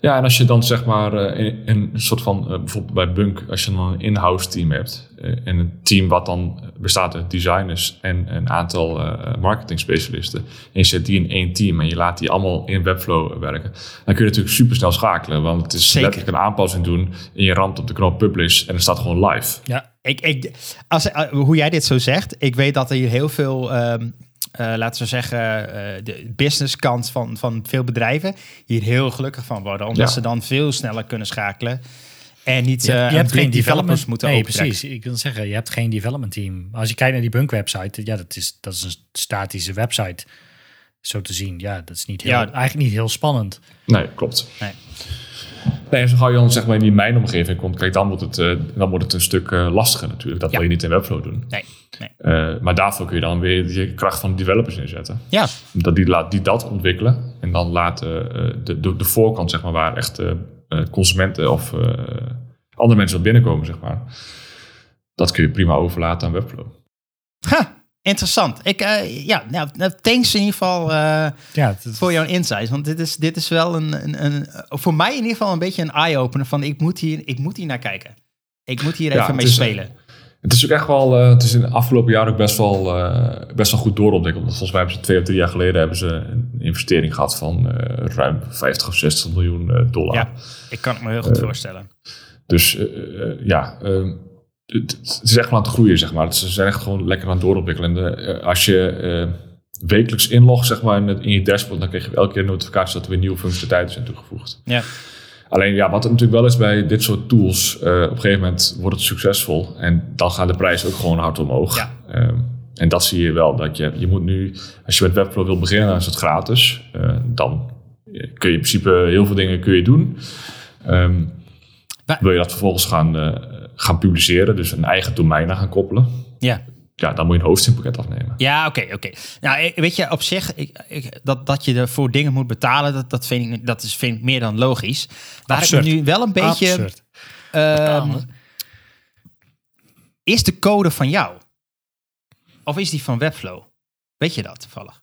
Ja, en als je dan zeg maar eh, in, in een soort van, eh, bijvoorbeeld bij Bunk, als je dan een in-house team hebt. eh, en een team wat dan bestaat uit designers en een aantal eh marketing specialisten. En je zet die in één team en je laat die allemaal in Webflow werken. Dan kun je natuurlijk super snel schakelen. Want het is Zeker. letterlijk een aanpassing doen. En je ramt op de knop publish en het staat gewoon live. Ja, Ik, ik, als, eh, hoe jij dit zo zegt, ik weet dat er hier heel veel, ehm, eh, laten we zeggen, eh, de businesskant van, van veel bedrijven hier heel gelukkig van worden. Omdat Ja. ze dan veel sneller kunnen schakelen. En niet je, eh, je hebt geen developers moeten Nee, precies. Ik wil zeggen, je hebt geen development team. Als je kijkt naar die Bunk-website, ja, dat is, dat is een statische website. Zo te zien, ja, dat is niet heel, Ja. eigenlijk niet heel spannend. Nee, klopt. Nee. Nee, zo gauw je dan zeg maar in die mijn omgeving komt, kijk, dan wordt het, eh, dan wordt het een stuk eh, lastiger natuurlijk. Dat Ja. wil je niet in Webflow doen. Nee, nee. Eh, maar daarvoor kun je dan weer je kracht van de developers inzetten. Ja, Dat die, laat, die dat ontwikkelen. En dan laten eh, de, de, de voorkant, zeg maar, waar echt consumenten of andere mensen op binnenkomen, zeg maar. Dat kun je prima overlaten aan Webflow. ha, interessant. Ik, eh, ja, nou, nou, thanks in ieder geval eh, Ja, voor jouw insights. Want dit is, dit is wel een, een, een, voor mij in ieder geval een beetje een eye-opener van ik moet hier, ik moet hier naar kijken. Ik moet hier Ja, even mee is, spelen. Het is ook echt wel, eh, het is in de afgelopen jaren ook best wel, eh, best wel goed doorontwikkeld. Want volgens mij hebben ze twee of drie jaar geleden hebben ze een investering gehad van eh, ruim 50 of 60 miljoen eh, dollar. Ja, ik kan het me heel goed voorstellen. Dus ja, ehm, het, is echt wel aan het groeien, zeg maar. Ze zijn echt gewoon lekker aan het doorontwikkelen. En, eh, als je eh, wekelijks inlogt, zeg maar, in, je dashboard, dan krijg je elke keer een notificatie dat er weer nieuwe functionaliteiten zijn toegevoegd. Ja, Alleen ja, wat er natuurlijk wel is bij dit soort tools, eh, op een gegeven moment wordt het succesvol en dan gaan de prijzen ook gewoon hard omhoog. Ja. Ehm, en dat zie je wel, dat je, je moet nu, als je met Webflow wil beginnen, dan is het gratis. Dan kun je in principe heel veel dingen kun je doen. Wa- wil je dat vervolgens gaan, gaan publiceren, dus een eigen domein aan gaan koppelen. ja. ja, dan moet je een hostingpakket afnemen. Ja, oké, oké. Nou, ik- weet je, op zich, ik, ik, dat, dat je ervoor dingen moet betalen, dat, dat, vind, ik, dat is, vind ik meer dan logisch. Waar Absurd. ik nu wel een beetje... Absurd. ehm, is de code van jou? Of is die van Webflow? Weet je dat toevallig?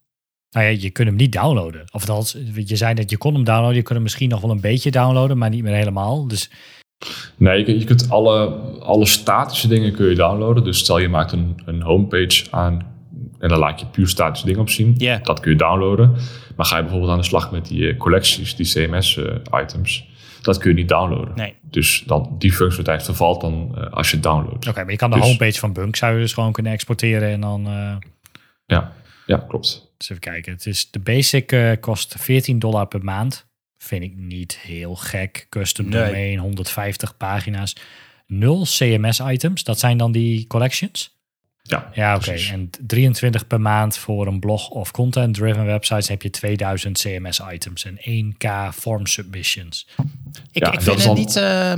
Nou ja, je kunt hem niet downloaden. Of althans, je zei dat je kon hem downloaden. Je kunt hem misschien nog wel een beetje downloaden, maar niet meer helemaal. Dus Nee, je, kunt- je kunt alle, alle statische dingen kun je downloaden. Dus stel je maakt een, een homepage aan en dan laat je puur statische dingen op zien. Dat kun je downloaden. Maar ga je bijvoorbeeld aan de slag met die eh, collecties, die CMS-items, dat kun je niet downloaden. Nee. Dus dan, die functionaliteit vervalt dan eh, als je het downloadt. oké, maar je kan de Dus- homepage van Bunk zou je dus gewoon kunnen exporteren en dan... eh, Ja, ja klopt. Dus even kijken. Het is, de basic eh, kost 14 dollar per maand. Vind ik niet heel gek. Custom Nee. domain, 150 pagina's. Nul CMS items. Dat zijn dan die collections? Ja, Ja, oké. En 23 per maand voor een blog of content-driven websites heb je 2000 CMS items en 1k form submissions. Ik, Ja, ik dat vind het dan- niet eh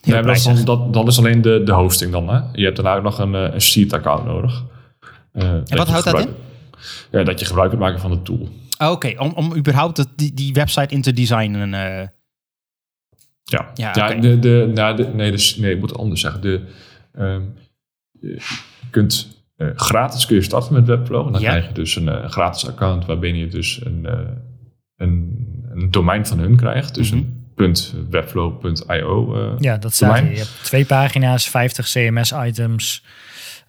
heel Nee, dat, is dan, dat, dat is alleen de, de hosting dan. Hè? Je hebt daarna ook nog een, eh, een seed-account nodig. Eh, dat wat houdt dat gebruik- Ja, dat je gebruik kunt maken van de tool. Oh, Oké, om, om überhaupt het- die, die website in te designen. eh, Ja, Ja, de, de, nou, de, nee, dus, nee, ik moet het anders zeggen. De, ehm, je kunt eh, gratis kun je starten met Webflow. En dan Ja. krijg je dus een eh, gratis account waarbij je dus een, eh, een, een domein van hun krijgt. Dus Mhm. een .webflow.io. eh, Ja, dat staat domein. hier. Je hebt twee pagina's, 50 CMS items,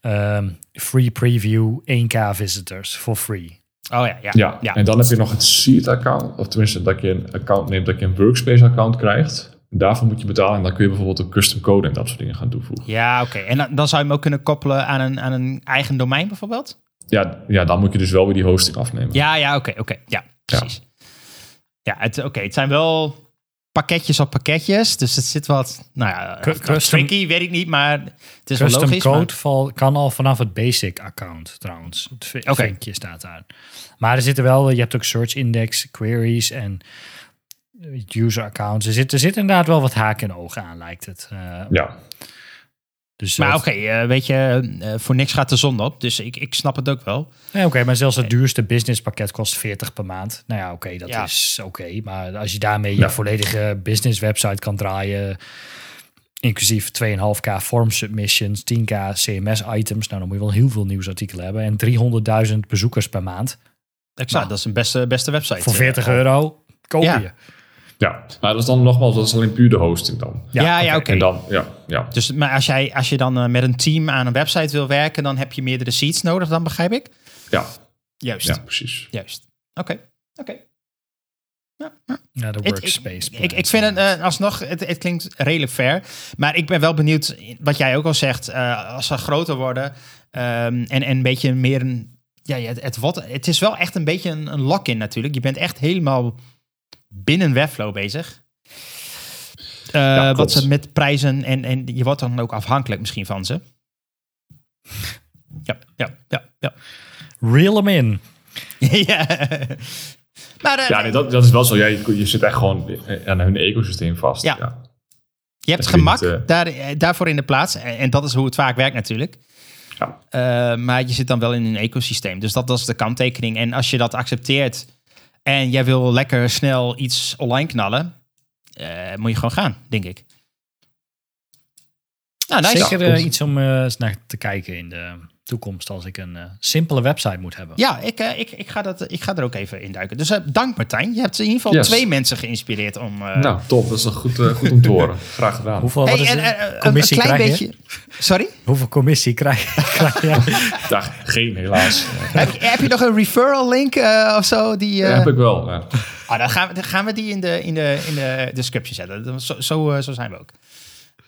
ehm, free preview, 1k visitors for free. Oh ja, ja. Ja, ja. en dan heb je nog het seed-account. Of tenminste, dat je een account neemt, dat je een workspace-account krijgt. Daarvoor moet je betalen en dan kun je bijvoorbeeld een custom code en dat soort dingen gaan toevoegen. Ja, oké. En dan, dan zou je hem ook kunnen koppelen aan een, aan een eigen domein bijvoorbeeld? Ja, ja, dan moet je dus wel weer die hosting afnemen. Ja, ja, oké, oké. Ja, precies. Ja, het, oké, het zijn wel pakketjes op pakketjes. Dus het zit wat, nou ja, custom- tricky, weet ik niet, maar het is wel Custom logisch. code maar- val, kan al vanaf het basic account trouwens. Het Oké. vinkje staat daar. Maar er zitten wel, je hebt ook search index, queries en user accounts. Er zit, er zit inderdaad wel wat haken en ogen aan, lijkt het. Eh, Ja, dus Maar eh, oké, eh, weet je, eh, voor niks gaat de zon op. Dus ik, ik snap het ook wel. Nee, oké, maar zelfs het duurste businesspakket kost 40 per maand. Nou ja, oké, dat Ja. is oké. maar als je daarmee je Ja. volledige business website kan draaien, inclusief 2,5k form submissions, 10k CMS items, nou dan moet je wel heel veel nieuwsartikelen hebben en 300.000 bezoekers per maand. Exact, Nou. dat is een beste, beste website. Voor eh, 40 al. euro koop Ja. je. Ja. Maar dat is dan nogmaals, dat is alleen puur de hosting dan. Ja, ja, oké. En dan, ja, ja. Dus maar als, jij, als je dan eh, met een team aan een website wil werken, dan heb je meerdere seats nodig, dan begrijp ik? Ja, Juist, ja, precies. juist. Oké, oké. Ja, de Het- workspace. Ik, ik, ik vind het eh, alsnog, het, het klinkt redelijk fair. Maar ik ben wel benieuwd, wat jij ook al zegt, eh, als ze groter worden ehm, en, en een beetje meer een. Ja, ja, het, het, wordt, het is wel echt een beetje een, een lock-in natuurlijk. Je bent echt helemaal binnen Webflow bezig. Eh, Ja, wat ze met prijzen en, en je wordt dan ook afhankelijk misschien van ze. Ja, ja, ja, ja. Reel hem in. ja. Maar eh, Ja, nee, dat, dat is wel zo. Ja, je, je zit echt gewoon aan hun ecosysteem vast. Ja. ja. Je hebt Dat gemak niet, eh, daar, eh, daarvoor in de plaats. En, en dat is hoe het vaak werkt natuurlijk. Ja. Eh, maar je zit dan wel in een ecosysteem. Dus dat, dat is de kanttekening. En als je dat accepteert en jij wil lekker snel iets online knallen, eh, moet je gewoon gaan, denk ik. Nou, nice. Zeker klopt. iets om eh, eens naar te kijken in de toekomst als ik een eh, simpele website moet hebben. Ja, ik, eh, ik, ik, ga dat, ik ga er ook even in duiken. Dus eh, dank Martijn. Je hebt in ieder geval Yes. twee mensen geïnspireerd om... eh, Nou, top. Dat is toch goed, goed om te horen. Graag gedaan. Hoeveel, hey, wat is en, eh, een commissie klein krijg je? beetje... Sorry? Hoeveel commissie krijg je? krijg je? Ja, geen, helaas. heb, je- heb je nog een referral link eh, of zo? Die, eh, heb ik wel. Ja. Ah, dan, gaan we, dan gaan we die in de, in de, in de description zetten. Zo, zo, zo zijn we ook.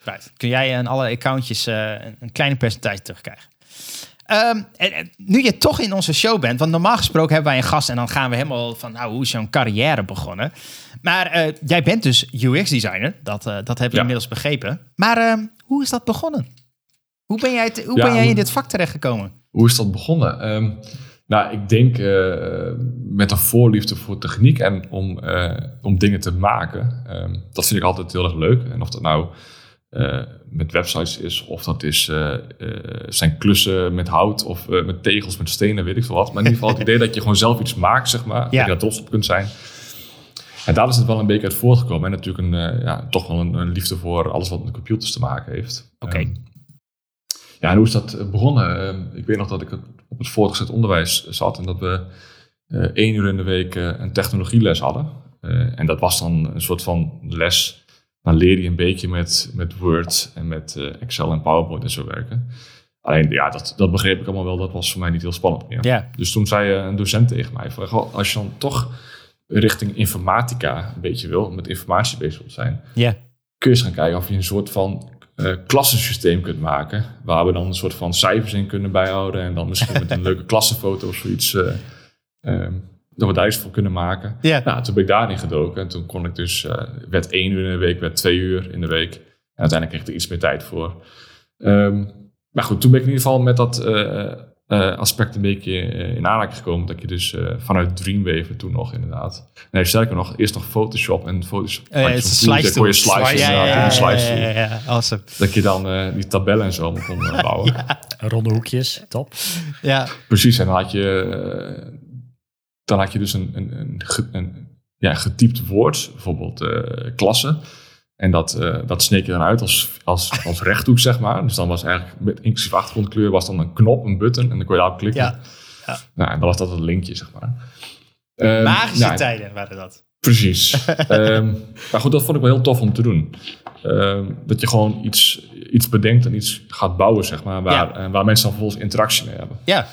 Right. Kun jij aan alle accountjes eh, een, een kleine percentage terugkrijgen. Ehm, en, nu je toch in onze show bent, want normaal gesproken hebben wij een gast en dan gaan we helemaal van, nou, hoe is jouw carrière begonnen? Maar eh, jij bent dus UX-designer, dat, eh, dat we Ja. inmiddels begrepen. Maar ehm, hoe is dat begonnen? Hoe ben jij, te- hoe Ja, ben jij in dit vak terechtgekomen? Hoe is dat begonnen? Ehm, nou, ik denk eh, met een voorliefde voor techniek en om, om dingen te maken. Dat vind ik altijd heel erg leuk. En of dat nou eh, met websites is, of dat is, eh, eh, zijn klussen met hout of met tegels, met stenen, weet ik veel wat. Maar in ieder geval het idee dat je gewoon zelf iets maakt, zeg maar, dat je daar trots op kunt zijn. En daar is het wel een beetje uit voortgekomen. En natuurlijk een, ja, toch wel een, een liefde voor alles wat met computers te maken heeft. Oké. Ehm, ja, en hoe is dat begonnen? Ehm, ik weet nog dat ik op het voortgezet onderwijs zat en dat we één uur in de week een technologieles hadden. En dat was dan een soort van les. Dan leer je een beetje met, met Word en met eh, Excel en PowerPoint en zo werken. Alleen, ja, dat, dat begreep ik allemaal wel. Dat was voor mij niet heel spannend meer. Ja. Dus toen zei eh, een docent tegen mij: van, "Goh, als je dan toch richting informatica een beetje wil, met informatie bezig wilt zijn, Ja. kun je eens gaan kijken of je een soort van eh klassensysteem kunt maken. Waar we dan een soort van cijfers in kunnen bijhouden. En dan misschien met een leuke klassenfoto of zoiets. ehm, dat we daar iets voor kunnen maken. Ja. Nou, toen ben ik daarin gedoken. En toen kon ik dus, eh, werd één uur in de week, werd twee uur in de week. En uiteindelijk kreeg ik er iets meer tijd voor. Ehm, maar goed, toen ben ik in ieder geval met dat eh, eh, aspect een beetje in aanraking gekomen. Dat je dus eh, vanuit Dreamweaver toen nog inderdaad. Nee, sterker nog, eerst nog Photoshop en Photoshop. Eh, het is een slice tool. kon je slices ja, inderdaad ja, in ja, awesome. Dat je dan eh, die tabellen en zo kon bouwen. Ronde hoekjes, top. Ja. Precies, en dan had je, dan had je dus een, een, een, een ja, getypt woord, bijvoorbeeld eh, klasse. En dat, eh, dat sneek je dan uit als, als, als rechthoek, zeg maar. Dus dan was eigenlijk, met inclusief achtergrondkleur, was dan een knop, een button. En dan kon je daarop klikken. Ja. Ja. Nou, en dan was dat het linkje, zeg maar. Ehm, Magische nou, tijden waren dat. Precies. Ehm, maar goed, dat vond ik wel heel tof om te doen. Ehm, dat je gewoon iets, iets bedenkt en iets gaat bouwen, zeg maar, waar, Ja. en waar mensen dan vervolgens interactie mee hebben. Ja.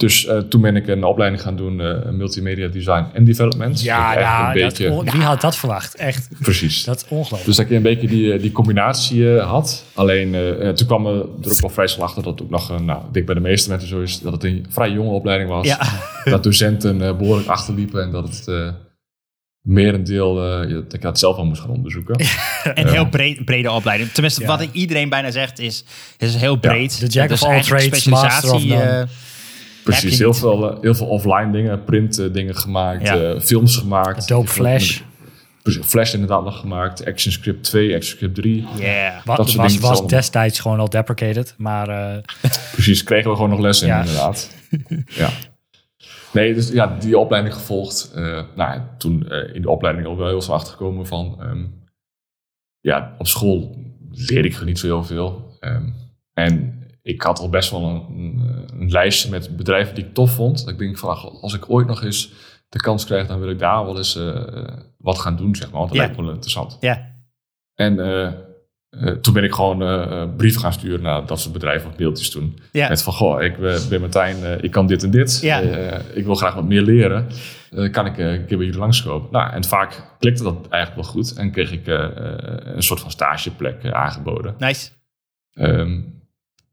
Dus eh, toen ben ik een opleiding gaan doen, eh, multimedia design en development. Ja, Dat ja een dat beetje, wie had dat verwacht? Echt, precies. dat is ongelooflijk. Dus dat ik een beetje die, eh, die combinatie eh, had. Alleen toen kwam er ook wel vrij snel achter dat het ook nog, nou, ik denk bij de meeste mensen zo is, dat het een vrij jonge opleiding was. Ja. Dat docenten eh, behoorlijk achterliepen en dat het eh merendeel, eh, ja, dat ik dat zelf al moest gaan onderzoeken. En heel breed, brede opleiding. Tenminste, Ja. wat iedereen bijna zegt is, is heel breed. de jack of all trades, master of none. Precies, heel veel, eh, heel veel offline dingen, print eh, dingen gemaakt, Ja. eh, films gemaakt. Dope Flash. Flash inderdaad nog gemaakt, ActionScript 2, ActionScript 3. yeah. Dat was, was allemaal. destijds gewoon al deprecated, maar Precies, kregen we gewoon nog lessen in, Ja. inderdaad. ja. Nee, dus ja, die opleiding gevolgd. Nou, toen in de opleiding ook wel heel snel achtergekomen van... ehm, ja, op school leer ik er niet zo heel veel. Ehm, en ik had al best wel een, een, een lijstje met bedrijven die ik tof vond. Dat ik denk van, ach, als ik ooit nog eens de kans krijg... dan wil ik daar wel eens eh, wat gaan doen, zeg maar. Want dat lijkt me wel interessant. Ja. En eh, eh, toen ben ik gewoon eh, brieven gaan sturen naar dat soort bedrijven of mailtjes toen. Ja. Met van, goh, ik ben Martijn, ik kan dit en dit. Ja. Ik wil graag wat meer leren. Kan ik een keer bij jullie langskomen? Nou, en vaak klikte dat eigenlijk wel goed. En kreeg ik een soort van stageplek aangeboden. Nice. Ehm,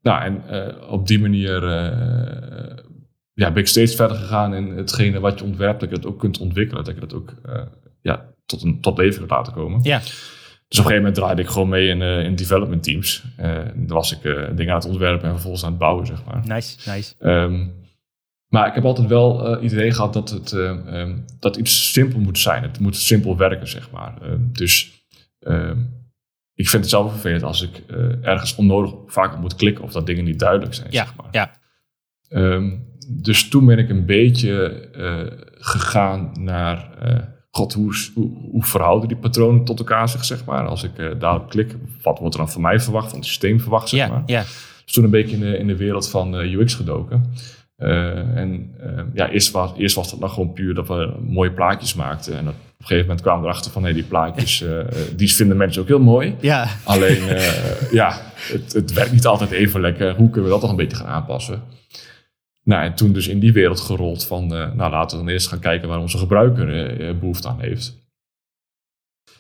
nou, en eh, op die manier eh, ja, ben ik steeds verder gegaan in hetgene wat je ontwerpt. Dat je dat ook kunt ontwikkelen. Dat je dat ook eh, ja, tot, een, tot leven kunt laten komen. Ja. Dus op een gegeven moment draaide ik gewoon mee in, in development teams. Dan was ik dingen aan het ontwerpen en vervolgens aan het bouwen, zeg maar. Nice, nice. Ehm, maar ik heb altijd wel het idee gehad dat het eh, ehm, dat iets simpel moet zijn. Het moet simpel werken, zeg maar. Ehm, dus ik vind het zelf vervelend als ik eh, ergens onnodig vaak op moet klikken of dat dingen niet duidelijk zijn, Ja, zeg maar. ja. Ehm, dus toen ben ik een beetje eh, gegaan naar... eh, God, hoe, hoe, hoe verhouden die patronen tot elkaar zich, zeg maar? Als ik daarop klik, wat wordt er dan van mij verwacht, van het systeem verwacht, zeg Ja, maar? ja. Dus toen een beetje in de, in de wereld van UX gedoken. En eh, ja, eerst was, eerst was dat nog gewoon puur dat we mooie plaatjes maakten. En dat, op een gegeven moment kwamen we erachter van, nee, die plaatjes, eh, die vinden mensen ook heel mooi. Ja, Alleen, eh, ja, het, het werkt niet altijd even lekker. Hoe kunnen we dat toch een beetje gaan aanpassen? Nou, en toen dus in die wereld gerold van, eh, nou, laten we dan eerst gaan kijken waar onze gebruiker eh, eh, behoefte aan heeft.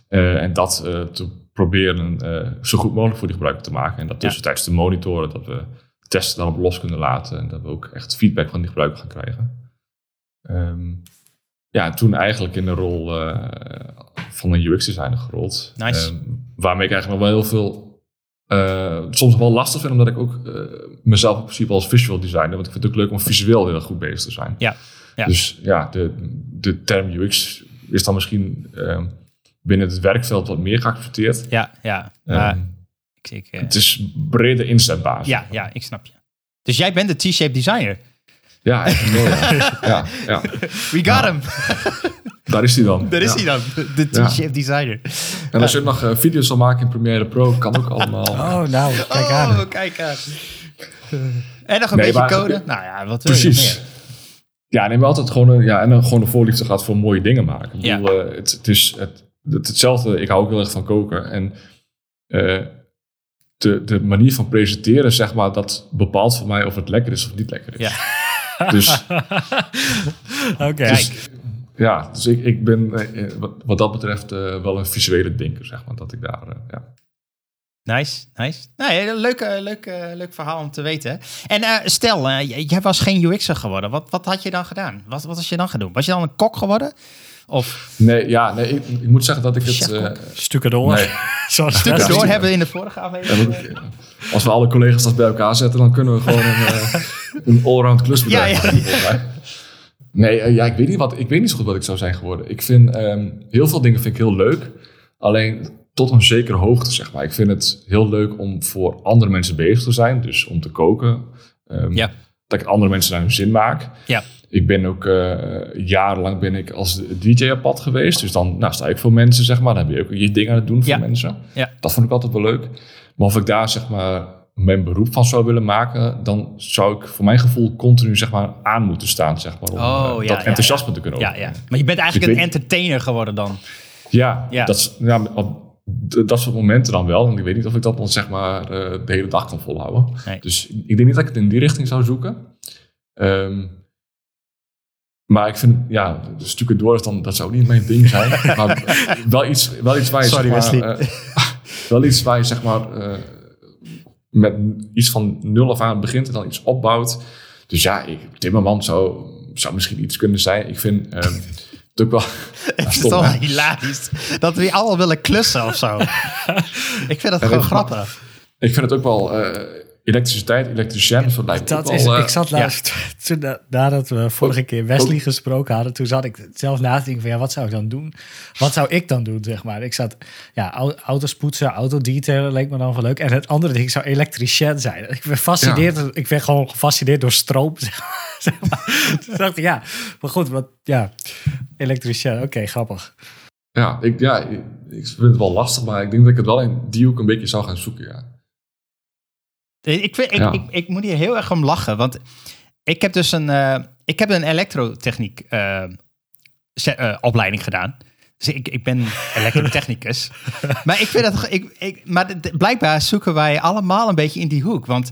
Eh, en dat eh, te proberen eh, zo goed mogelijk voor die gebruiker te maken. En dat tussentijds te monitoren, dat we testen daarop los kunnen laten. En dat we ook echt feedback van die gebruiker gaan krijgen. Ehm, ja, en toen eigenlijk in de rol eh, van een UX-designer gerold. Nice. Ehm, waarmee ik eigenlijk nog wel heel veel eh, soms wel lastig vind, omdat ik ook eh, mezelf in principe als visual designer, want ik vind het ook leuk om visueel heel erg goed bezig te zijn. Ja, ja. Dus ja, de, de term UX is dan misschien eh, binnen het werkveld wat meer geaccepteerd. Ja, ja. Ehm, ik, ik, het is breder inzetbaar. ja, ja, ik snap je. Dus jij bent de T-shape designer. Ja, eigenlijk wel, ja. ja, ja. We got him. Daar is hij dan. Daar is Ja. hij dan. De Ja. T-shape designer. En als je nog eh, video's wil maken in Premiere Pro, kan ook allemaal. Oh, nou, kijk aan. Oh, kijk aan. En nog een Nee, beetje code. Nou ja, wat wil je Precies. nog meer? Ja, neem altijd gewoon een, ja, en dan gewoon de voorliefde gehad voor mooie dingen maken. Ik Ja. bedoel, eh, het, het is het, het, hetzelfde. Ik hou ook heel erg van koken. En eh, de, de manier van presenteren, zeg maar, dat bepaalt voor mij of het lekker is of niet lekker is. Ja. Dus, Oké. dus, ja, dus ik, ik ben eh, eh, wat, wat dat betreft eh, wel een visuele denker, zeg maar. Dat ik daar, ja. Nice, nice. Nou, leuk, leuk, leuk verhaal om te weten. En stel, jij was geen UX'er geworden. Wat, wat had je dan gedaan? Wat, wat was je dan gaan doen? Was je dan een kok geworden? Of Nee, ja, nee ik, ik moet zeggen dat ik het... Eh, Stukken door. nee, Zoals stukken Ja, door ja. hebben we in de vorige aflevering? ik- als we alle collega's dat bij elkaar zetten, dan kunnen we gewoon een, eh, een allround klusbedrijf Ja. Nee, eh, ja, ik weet, niet wat, ik weet niet zo goed wat ik zou zijn geworden. Ik vind ehm, heel veel dingen vind ik heel leuk. Alleen tot een zekere hoogte, zeg maar. Ik vind het heel leuk om voor andere mensen bezig te zijn. Dus om te koken. Ehm, Ja. Dat ik andere mensen naar hun zin maak. Ja. Ik ben ook eh, jarenlang ben ik als DJ op pad geweest. Dus dan nou, sta ik voor mensen, zeg maar. Dan heb je ook je dingen aan het doen voor Ja. mensen. Ja. Dat vond ik altijd wel leuk. Maar of ik daar zeg maar mijn beroep van zou willen maken, dan zou ik voor mijn gevoel continu zeg maar aan moeten staan, zeg maar, om Oh, eh, ja, dat ja, enthousiasme te kunnen Ja, ja. Maar je bent eigenlijk een weet- entertainer geworden dan. Ja, Ja. Dat, is- dat soort momenten dan wel. Want ik weet niet of ik dat dan zeg maar eh, de hele dag kan volhouden. Nee. Dus ik denk niet dat ik het in die richting zou zoeken. Ehm, maar ik vind, ja, de stukken door is dan, dat zou niet mijn ding zijn. maar wel iets, wel iets waar je Sorry, zeg maar, eh, wel iets waar je zeg maar eh, met iets van nul af aan begint en dan iets opbouwt. Dus ja, ik, Timmerman zou, zou misschien iets kunnen zijn. Ik vind ehm, het ook wel... Het is toch hilarisch. Dat we allemaal willen klussen of zo. ik vind dat gewoon grappig. Ik vind het ook wel eh, elektriciteit, elektricien. Dat lijkt me ook Dat is, wel, eh, ik zat laatst, toen, na- nadat we vorige keer Wesley gesproken hadden, toen zat ik zelf na te denken van ja, wat zou ik dan doen? Wat zou ik dan doen, zeg maar? Ik zat, ja, au- auto's poetsen, autodetailen leek me dan wel leuk. En het andere ding zou elektricien zijn. Ik ben gefascineerd, ik ben gewoon gefascineerd door stroom, zeg maar. Zeg maar. Toen dacht ik, ja, maar goed, wat, ja, elektricien, oké, grappig. ja, ik, ja, ik, ik vind het wel lastig, maar ik denk dat ik het wel in die hoek een beetje zou gaan zoeken, ja. Ik, vind, ik, Ja. ik, ik moet hier heel erg om lachen. Want ik heb dus een, eh, ik heb een elektrotechniek eh, eh, opleiding gedaan. Dus ik, ik ben elektrotechnicus. maar ik vind dat. Ik, ik, maar blijkbaar zoeken wij allemaal een beetje in die hoek. Want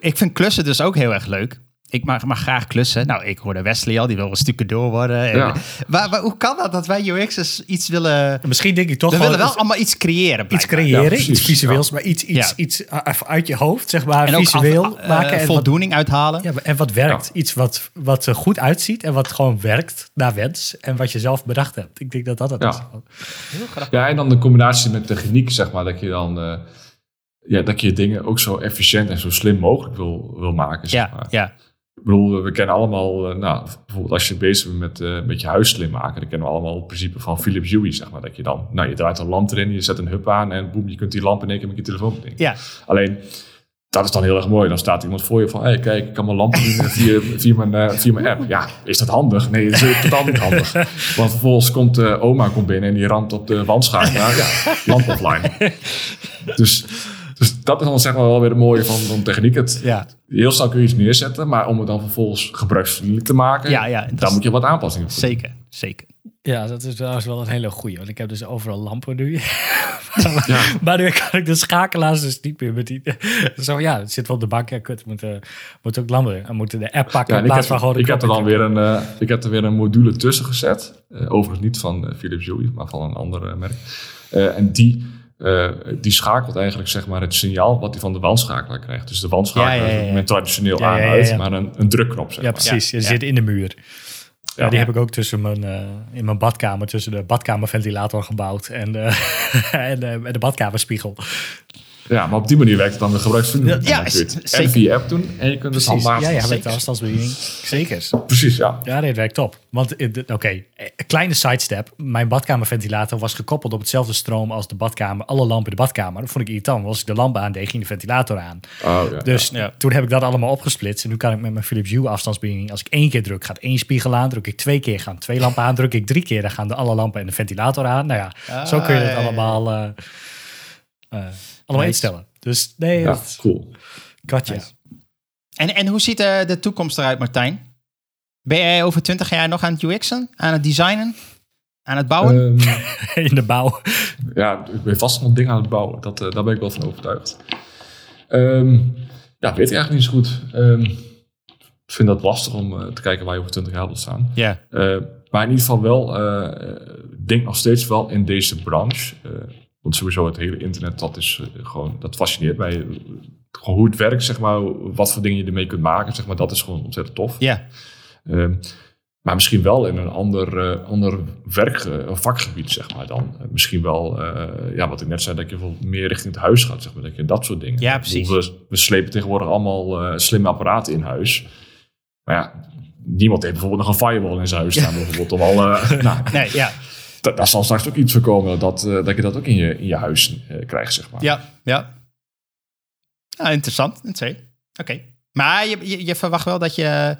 ik vind klussen dus ook heel erg leuk. Ik mag, mag graag klussen. Nou, ik hoorde Wesley al, die wil een stukje door worden. En, Ja. maar, maar hoe kan dat dat wij UX'ers iets willen... Misschien denk ik toch We wel, willen wel allemaal iets creëren. iets creëren, Ja, iets visueels, maar iets, iets, Ja. iets even uit je hoofd, zeg maar, En ook visueel af- eh, maken. en wat, voldoening uithalen. Ja, en wat werkt. Ja. Iets wat, wat er goed uitziet en wat gewoon werkt naar wens. En wat je zelf bedacht hebt. Ik denk dat dat het Ja. is. Heel grappig. Ja, en dan de combinatie met techniek, zeg maar, dat je dan... eh, ja, dat je je dingen ook zo efficiënt en zo slim mogelijk wil, wil maken, zeg Ja, maar. ja. Ik bedoel, we kennen allemaal, eh, nou, bijvoorbeeld als je bezig bent met, eh, met je huis slim maken, dan kennen we allemaal het principe van Philips Hue, zeg maar. Dat je dan, nou, je draait een lamp erin, je zet een hub aan en boem, je kunt die lamp in één keer met je telefoon bedienen. ja. Alleen, dat is dan heel erg mooi. Dan staat iemand voor je van, hé, kijk, ik kan mijn lamp bedienen via, via, mijn, eh, via mijn app. Ja, is dat handig? Nee, dat is totaal niet handig. Want vervolgens komt eh, oma komt binnen en die ramt op de wandschakelaar. Ja, lamp offline. Dus, dus dat is dan zeg maar wel weer het mooie van, van techniek. Het, Ja. Heel snel kun je iets neerzetten, maar om het dan vervolgens gebruiksvriendelijk te maken, Ja, ja, daar moet je wat aanpassingen voor doen. Zeker, zeker. Ja, dat is trouwens wel een hele goeie. Want ik heb dus overal lampen nu. Ja. maar nu kan ik de schakelaars dus niet meer bedienen. Zo ja, het zit wel op de bank. Ja, kut, moet, uh, moet ook lampen. We moeten de app pakken Ja, en in ik plaats heb, van gewoon de ik heb er dan weer een, eh, ik heb er weer een module tussen gezet. Eh, overigens niet van eh, Philips Hue, maar van een ander eh, merk. Eh, en die, eh, die schakelt eigenlijk zeg maar, het signaal wat hij van de wandschakelaar krijgt. Dus de wandschakelaar Ja, ja, ja, is ja. traditioneel aan-uit, ja. maar een, een drukknop. Zeg Ja, maar. precies. Ja, Je zit in de muur. Ja, die heb ik ook tussen mijn, eh, in mijn badkamer, tussen de badkamerventilator gebouwd en, de en, eh, en de badkamerspiegel. Ja, maar op die manier werkt het dan weer gebruiksvriendelijk. Ja, en via app doen en je kunt het handmatig. Ja, ja, met Zeker. de afstandsbediening. Zeker. Precies, ja. Ja, dit werkt top. Want, eh, oké, eh, een kleine sidestep. Mijn badkamerventilator was gekoppeld op hetzelfde stroom als de badkamer. Alle lampen in de badkamer. Dat vond ik irritant. Als ik de lamp aandeed, ging de ventilator aan. Oh, ja. Dus Ja. toen heb ik dat allemaal opgesplitst. En nu kan ik met mijn Philips Hue afstandsbediening... als ik één keer druk, gaat één spiegel aan. Druk ik twee keer, gaan twee lampen aan. Druk ik drie keer, dan gaan de alle lampen en de ventilator aan. Nou ja, zo kun je Ah, het ja. allemaal, eh, eh, allemaal Nice. instellen. Dus nee, ja, dat cool. Nice. En, en hoe ziet eh, de toekomst eruit, Martijn? Ben jij over 20 jaar nog aan het UX'en? Aan het designen? Aan het bouwen? Ehm, In de bouw. ja, ik ben vast nog dingen aan het bouwen. Dat, eh, daar ben ik wel van overtuigd. Ehm, ja, weet ik eigenlijk niet zo goed. Ehm, ik vind dat lastig om eh, te kijken waar je over 20 jaar wilt staan. ja. Eh, maar in ieder geval wel, eh, ik denk nog steeds wel in deze branche. Want sowieso het hele internet, dat is eh, gewoon, dat fascineert mij. Gewoon hoe het werkt, zeg maar, wat voor dingen je ermee kunt maken, zeg maar, dat is gewoon ontzettend tof. Ja. Ehm, maar misschien wel in een ander, eh, ander werk, eh, vakgebied, zeg maar dan. Misschien wel, ja, wat ik net zei, dat je bijvoorbeeld meer richting het huis gaat, zeg maar. Dat je dat soort dingen. Ja, precies. We, we slepen tegenwoordig allemaal slimme apparaten in huis. Maar ja, niemand heeft bijvoorbeeld nog een firewall in zijn huis staan, bijvoorbeeld. Om al, nou, Nee, ja. Da- daar zal straks ook iets voor komen dat, eh, dat je dat ook in je, in je huis eh, krijgt, zeg maar. Ja, ja. Ah, interessant. Oké. Oké. Maar je, je, je verwacht wel dat je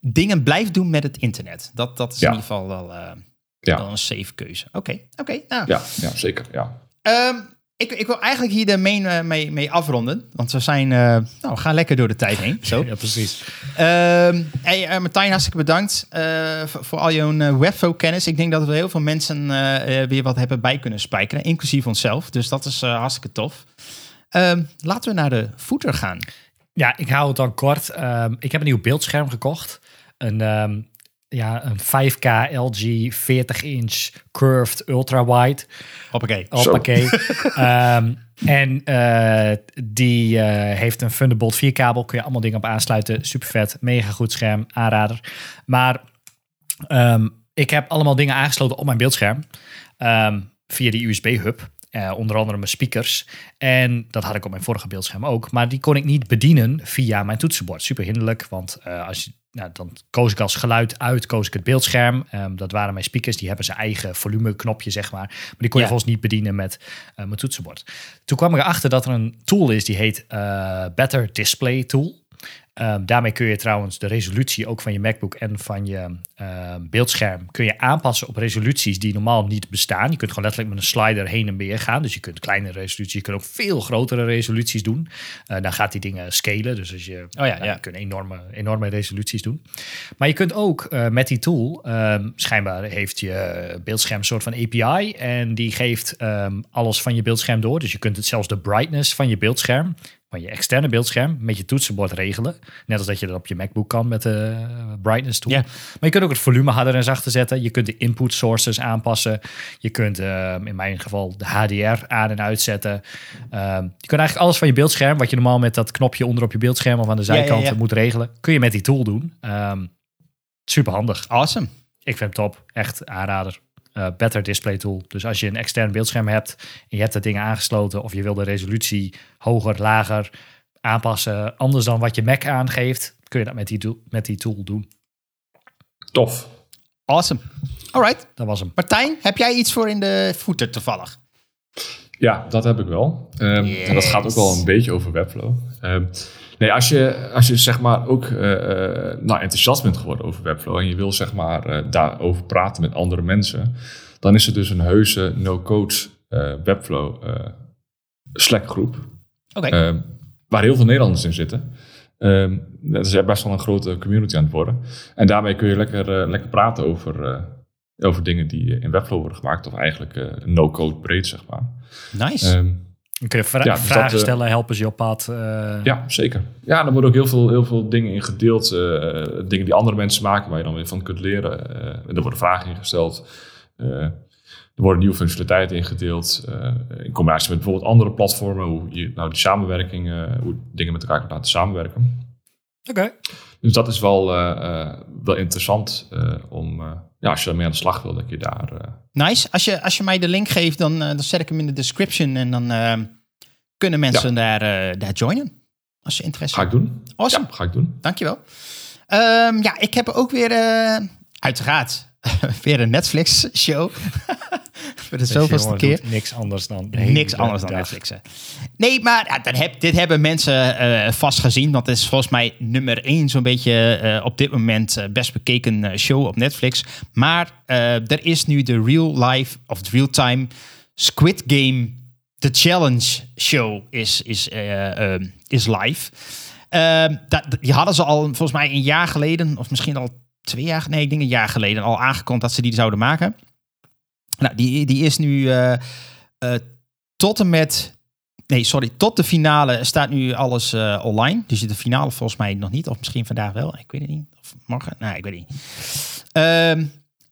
dingen blijft doen met het internet. Dat, dat is Ja. in ieder geval wel, eh, Ja. wel een safe keuze. Oké, oké. nou. Ja, ja, zeker. Ja. Ehm, ik, ik wil eigenlijk hier de main eh, mee, mee afronden. Want we zijn, eh, nou, we gaan lekker door de tijd heen. Zo. Ja, precies. Ehm hey, eh, Martijn, hartstikke bedankt eh, voor, voor al jouw webflow-kennis. Ik denk dat we heel veel mensen weer wat hebben bij kunnen spijkeren, inclusief onszelf. Dus dat is hartstikke tof. Ehm, laten we naar de footer gaan. Ja, ik hou het dan kort. Ehm, ik heb een nieuw beeldscherm gekocht. Een, ja, een 5K LG 40-inch curved ultra-wide. Hoppakee. Hoppakee. Ehm, en eh, die eh, heeft een Thunderbolt 4 kabel. Kun je allemaal dingen op aansluiten. Super vet. Mega goed scherm. Aanrader. Maar ehm, ik heb allemaal dingen aangesloten op mijn beeldscherm. ehm, via die USB-hub. Eh, onder andere mijn speakers. En dat had ik op mijn vorige beeldscherm ook. Maar die kon ik niet bedienen via mijn toetsenbord. Super hinderlijk, want als je, nou, dan koos ik als geluid uit, koos ik het beeldscherm. Ehm, dat waren mijn speakers, die hebben zijn eigen volumeknopje, zeg maar. Maar die kon je Ja. volgens niet bedienen met eh, mijn toetsenbord. Toen kwam ik erachter dat er een tool is, die heet eh, Better Display Tool. Ehm, daarmee kun je trouwens de resolutie ook van je MacBook en van je ehm, beeldscherm kun je aanpassen op resoluties die normaal niet bestaan. Je kunt gewoon letterlijk met een slider heen en weer gaan. Dus je kunt kleine resoluties, je kunt ook veel grotere resoluties doen. Eh, dan gaat die dingen scalen. Dus als je, Oh ja, nou, ja. je kunt enorme, enorme resoluties doen. Maar je kunt ook eh, met die tool, ehm, schijnbaar heeft je beeldscherm een soort van API en die geeft alles van je beeldscherm door. Dus je kunt het zelfs de brightness van je beeldscherm, van je externe beeldscherm, met je toetsenbord regelen. Net als dat je dat op je MacBook kan met de eh, brightness tool. Maar je kunt ook het volume harder en zachter zetten. Je kunt de input sources aanpassen. Je kunt ehm, in mijn geval de HDR aan en uitzetten. Ehm, je kunt eigenlijk alles van je beeldscherm, wat je normaal met dat knopje onder op je beeldscherm of aan de Ja, ja, zijkant ja. moet regelen, kun je met die tool doen. Ehm super handig. Awesome. Ik vind hem top. Echt aanrader. Eh, better display tool. Dus als je een extern beeldscherm hebt en je hebt dat ding aangesloten of je wil de resolutie hoger, lager aanpassen, anders dan wat je Mac aangeeft, kun je dat met die, tool- met die tool doen. Tof. Awesome. Alright. Dat was hem. Martijn, heb jij iets voor in de footer toevallig? Ja, dat heb ik wel. Ehm, Yes. En dat gaat ook wel een beetje over Webflow. Ehm, nee, als je, als je zeg maar ook eh, eh, nou, enthousiast bent geworden over Webflow en je wil zeg maar eh, daarover praten met andere mensen, dan is er dus een heuse no-code Webflow Slack groep. Oké. Ehm, waar heel veel Nederlanders in zitten. Ehm dat is best wel een grote community aan het worden. En daarmee kun je lekker, lekker praten over, over dingen die in Webflow worden gemaakt. Of eigenlijk no-code breed, zeg maar. nice. Ehm, Dan kun je vra- Ja, dus vragen dat, eh, stellen, helpen ze je op pad. eh, ja, zeker. Ja, er worden ook heel veel, heel veel dingen in gedeeld. eh, dingen die andere mensen maken, waar je dan weer van kunt leren. Eh, er worden vragen ingesteld. Eh, er worden nieuwe functionaliteiten ingedeeld. eh, in combinatie met bijvoorbeeld andere platformen. Hoe je nou die samenwerking, eh, hoe dingen met elkaar kunt laten samenwerken. Oké. Dus dat is wel, eh, eh, wel interessant eh, om, ja, als je daarmee aan de slag wil, dat je daar... Nice. Als je, als je mij de link geeft, dan, dan zet ik hem in de description. En dan kunnen mensen daar, daar joinen. Als je interesse Ga ik doen. Awesome. Ja, ga ik doen. Dankjewel. Ehm ja, ik heb ook weer, uiteraard, weer een Netflix-show. Voor de zoveelste keer. Niks anders dan. Niks anders dan dag. Netflixen. Nee, maar dat heb, dit hebben mensen eh, vast gezien. Want het is volgens mij nummer één zo'n beetje eh, op dit moment eh, best bekeken show op Netflix. Maar er is nu de real life of the real time Squid Game The Challenge show is, is, eh, eh, is live. Ehm, dat, die hadden ze al volgens mij een jaar geleden, of misschien al twee jaar, nee, ik denk een jaar geleden al aangekondigd dat ze die zouden maken. Nou, die, die is nu eh, eh, tot en met. Nee, sorry, tot de finale staat nu alles eh, online. Dus de finale volgens mij nog niet, of misschien vandaag wel. Ik weet het niet. Of morgen? Nee, ik weet het niet. Ehm,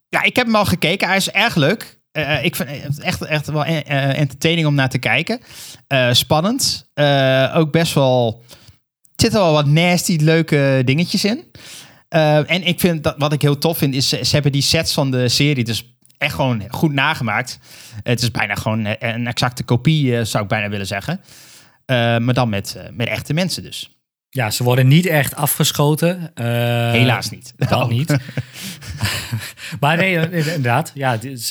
ja, ik heb hem al gekeken. Hij is erg leuk. Ik vind het echt, echt wel entertaining om naar te kijken. Spannend. Ook best wel. Er zitten wel wat nasty, leuke dingetjes in. Eh, en ik vind dat wat ik heel tof vind, is ze hebben die sets van de serie dus echt gewoon goed nagemaakt. Het is bijna gewoon eh, een exacte kopie, eh, zou ik bijna willen zeggen. Eh, maar dan met, met echte mensen dus. Ja, ze worden niet echt afgeschoten. Helaas niet. Dat Oh. niet. maar nee, inderdaad. Ja, dit is,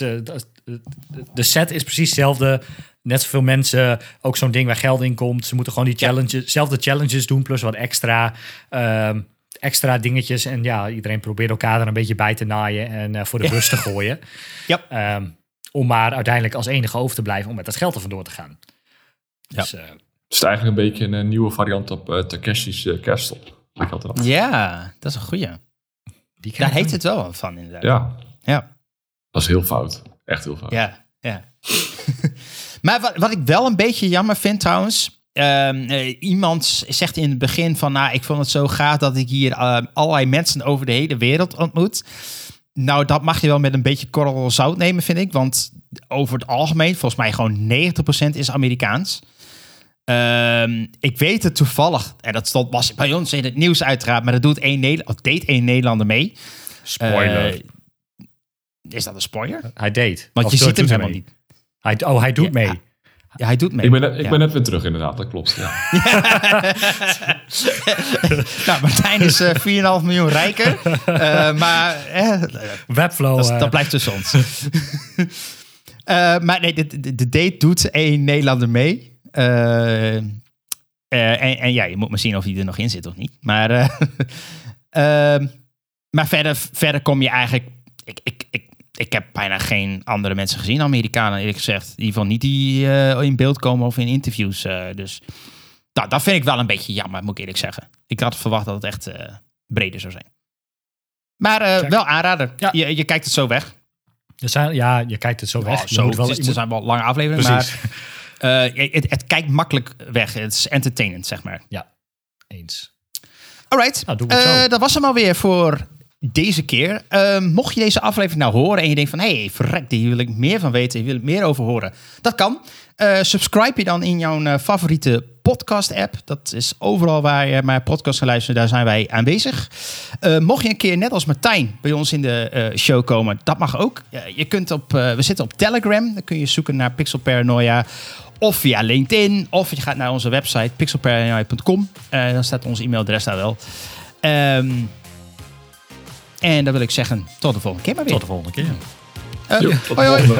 de set is precies hetzelfde. Net zoveel mensen, ook zo'n ding waar geld in komt. Ze moeten gewoon die challenges, zelfde challenges doen, plus wat extra, ehm, extra dingetjes. En ja, iedereen probeert elkaar er een beetje bij te naaien en eh, voor de bus te gooien. Ja. Ehm, om maar uiteindelijk als enige over te blijven om met dat geld er vandoor te gaan. Dus, eh, Het is eigenlijk een beetje een eh, nieuwe variant op eh Takeshi's uh, Castle. Ik had dat. Ja, dat is een goeie. die Daar heet het wel van inderdaad. Ja, Ja. dat is heel fout. Echt heel fout. Ja, ja. maar wat, wat ik wel een beetje jammer vind trouwens. Ehm, eh, iemand zegt in het begin van, nou, ik vond het zo gaaf dat ik hier eh, allerlei mensen over de hele wereld ontmoet. Nou, dat mag je wel met een beetje korrel zout nemen, vind ik. Want over het algemeen, volgens mij gewoon 90% is Amerikaans. Ehm, ik weet het toevallig, en dat stond, was bij ons in het nieuws uiteraard, maar dat doet één Nederlander, deed één Nederlander mee. Spoiler. Eh, is dat een spoiler? hij deed. Want Of je ziet hem helemaal mee. niet. Hij, oh, hij doet Ja, mee. Ja, hij doet mee. Ik, ben net, ik Ja. ben net weer terug inderdaad, dat klopt. Ja. nou, Martijn is eh 4,5 miljoen rijker. Eh, maar eh, Webflow. dat, eh, dat blijft tussen ons. Eh, maar nee, de, de, de date doet één Nederlander mee. Eh, eh, en, en ja, je moet maar zien of hij er nog in zit of niet. Maar, eh, ehm, maar verder, verder kom je eigenlijk... Ik, ik, ik, ik heb bijna geen andere mensen gezien, Amerikanen eerlijk gezegd. In ieder geval niet die eh, in beeld komen of in interviews. eh, dus nou, dat vind ik wel een beetje jammer, moet ik eerlijk zeggen. Ik had verwacht dat het echt eh, breder zou zijn. Maar wel aanrader. Ja. Je, je kijkt het zo weg. er zijn, ja, je kijkt het zo weg. Je zo, moet wel, het, is- moet- zijn wel lange afleveringen, Precies. maar het, het kijkt makkelijk weg. Het is entertainend, zeg maar. Eens. Alright, Nou, dat was hem alweer voor deze keer. Eh, mocht je deze aflevering nou horen en je denkt van... hé, hey, verrek, hier wil ik meer van weten, hier wil ik meer over horen. Dat kan. Eh, subscribe je dan in jouw eh, favoriete podcast-app. Dat is overal waar je naar podcast kan luisteren, daar zijn wij aanwezig. Eh, mocht je een keer, net als Martijn, bij ons in de show komen, dat mag ook. Je kunt op, we zitten op Telegram, dan kun je zoeken naar Pixel Paranoia. Of via LinkedIn, of je gaat naar onze website pixelparanoia.com. Dan staat ons e-mailadres daar wel. Ehm, en dan wil ik zeggen, tot de volgende keer maar weer. Tot de volgende keer. Jo, tot de hoi, hoi.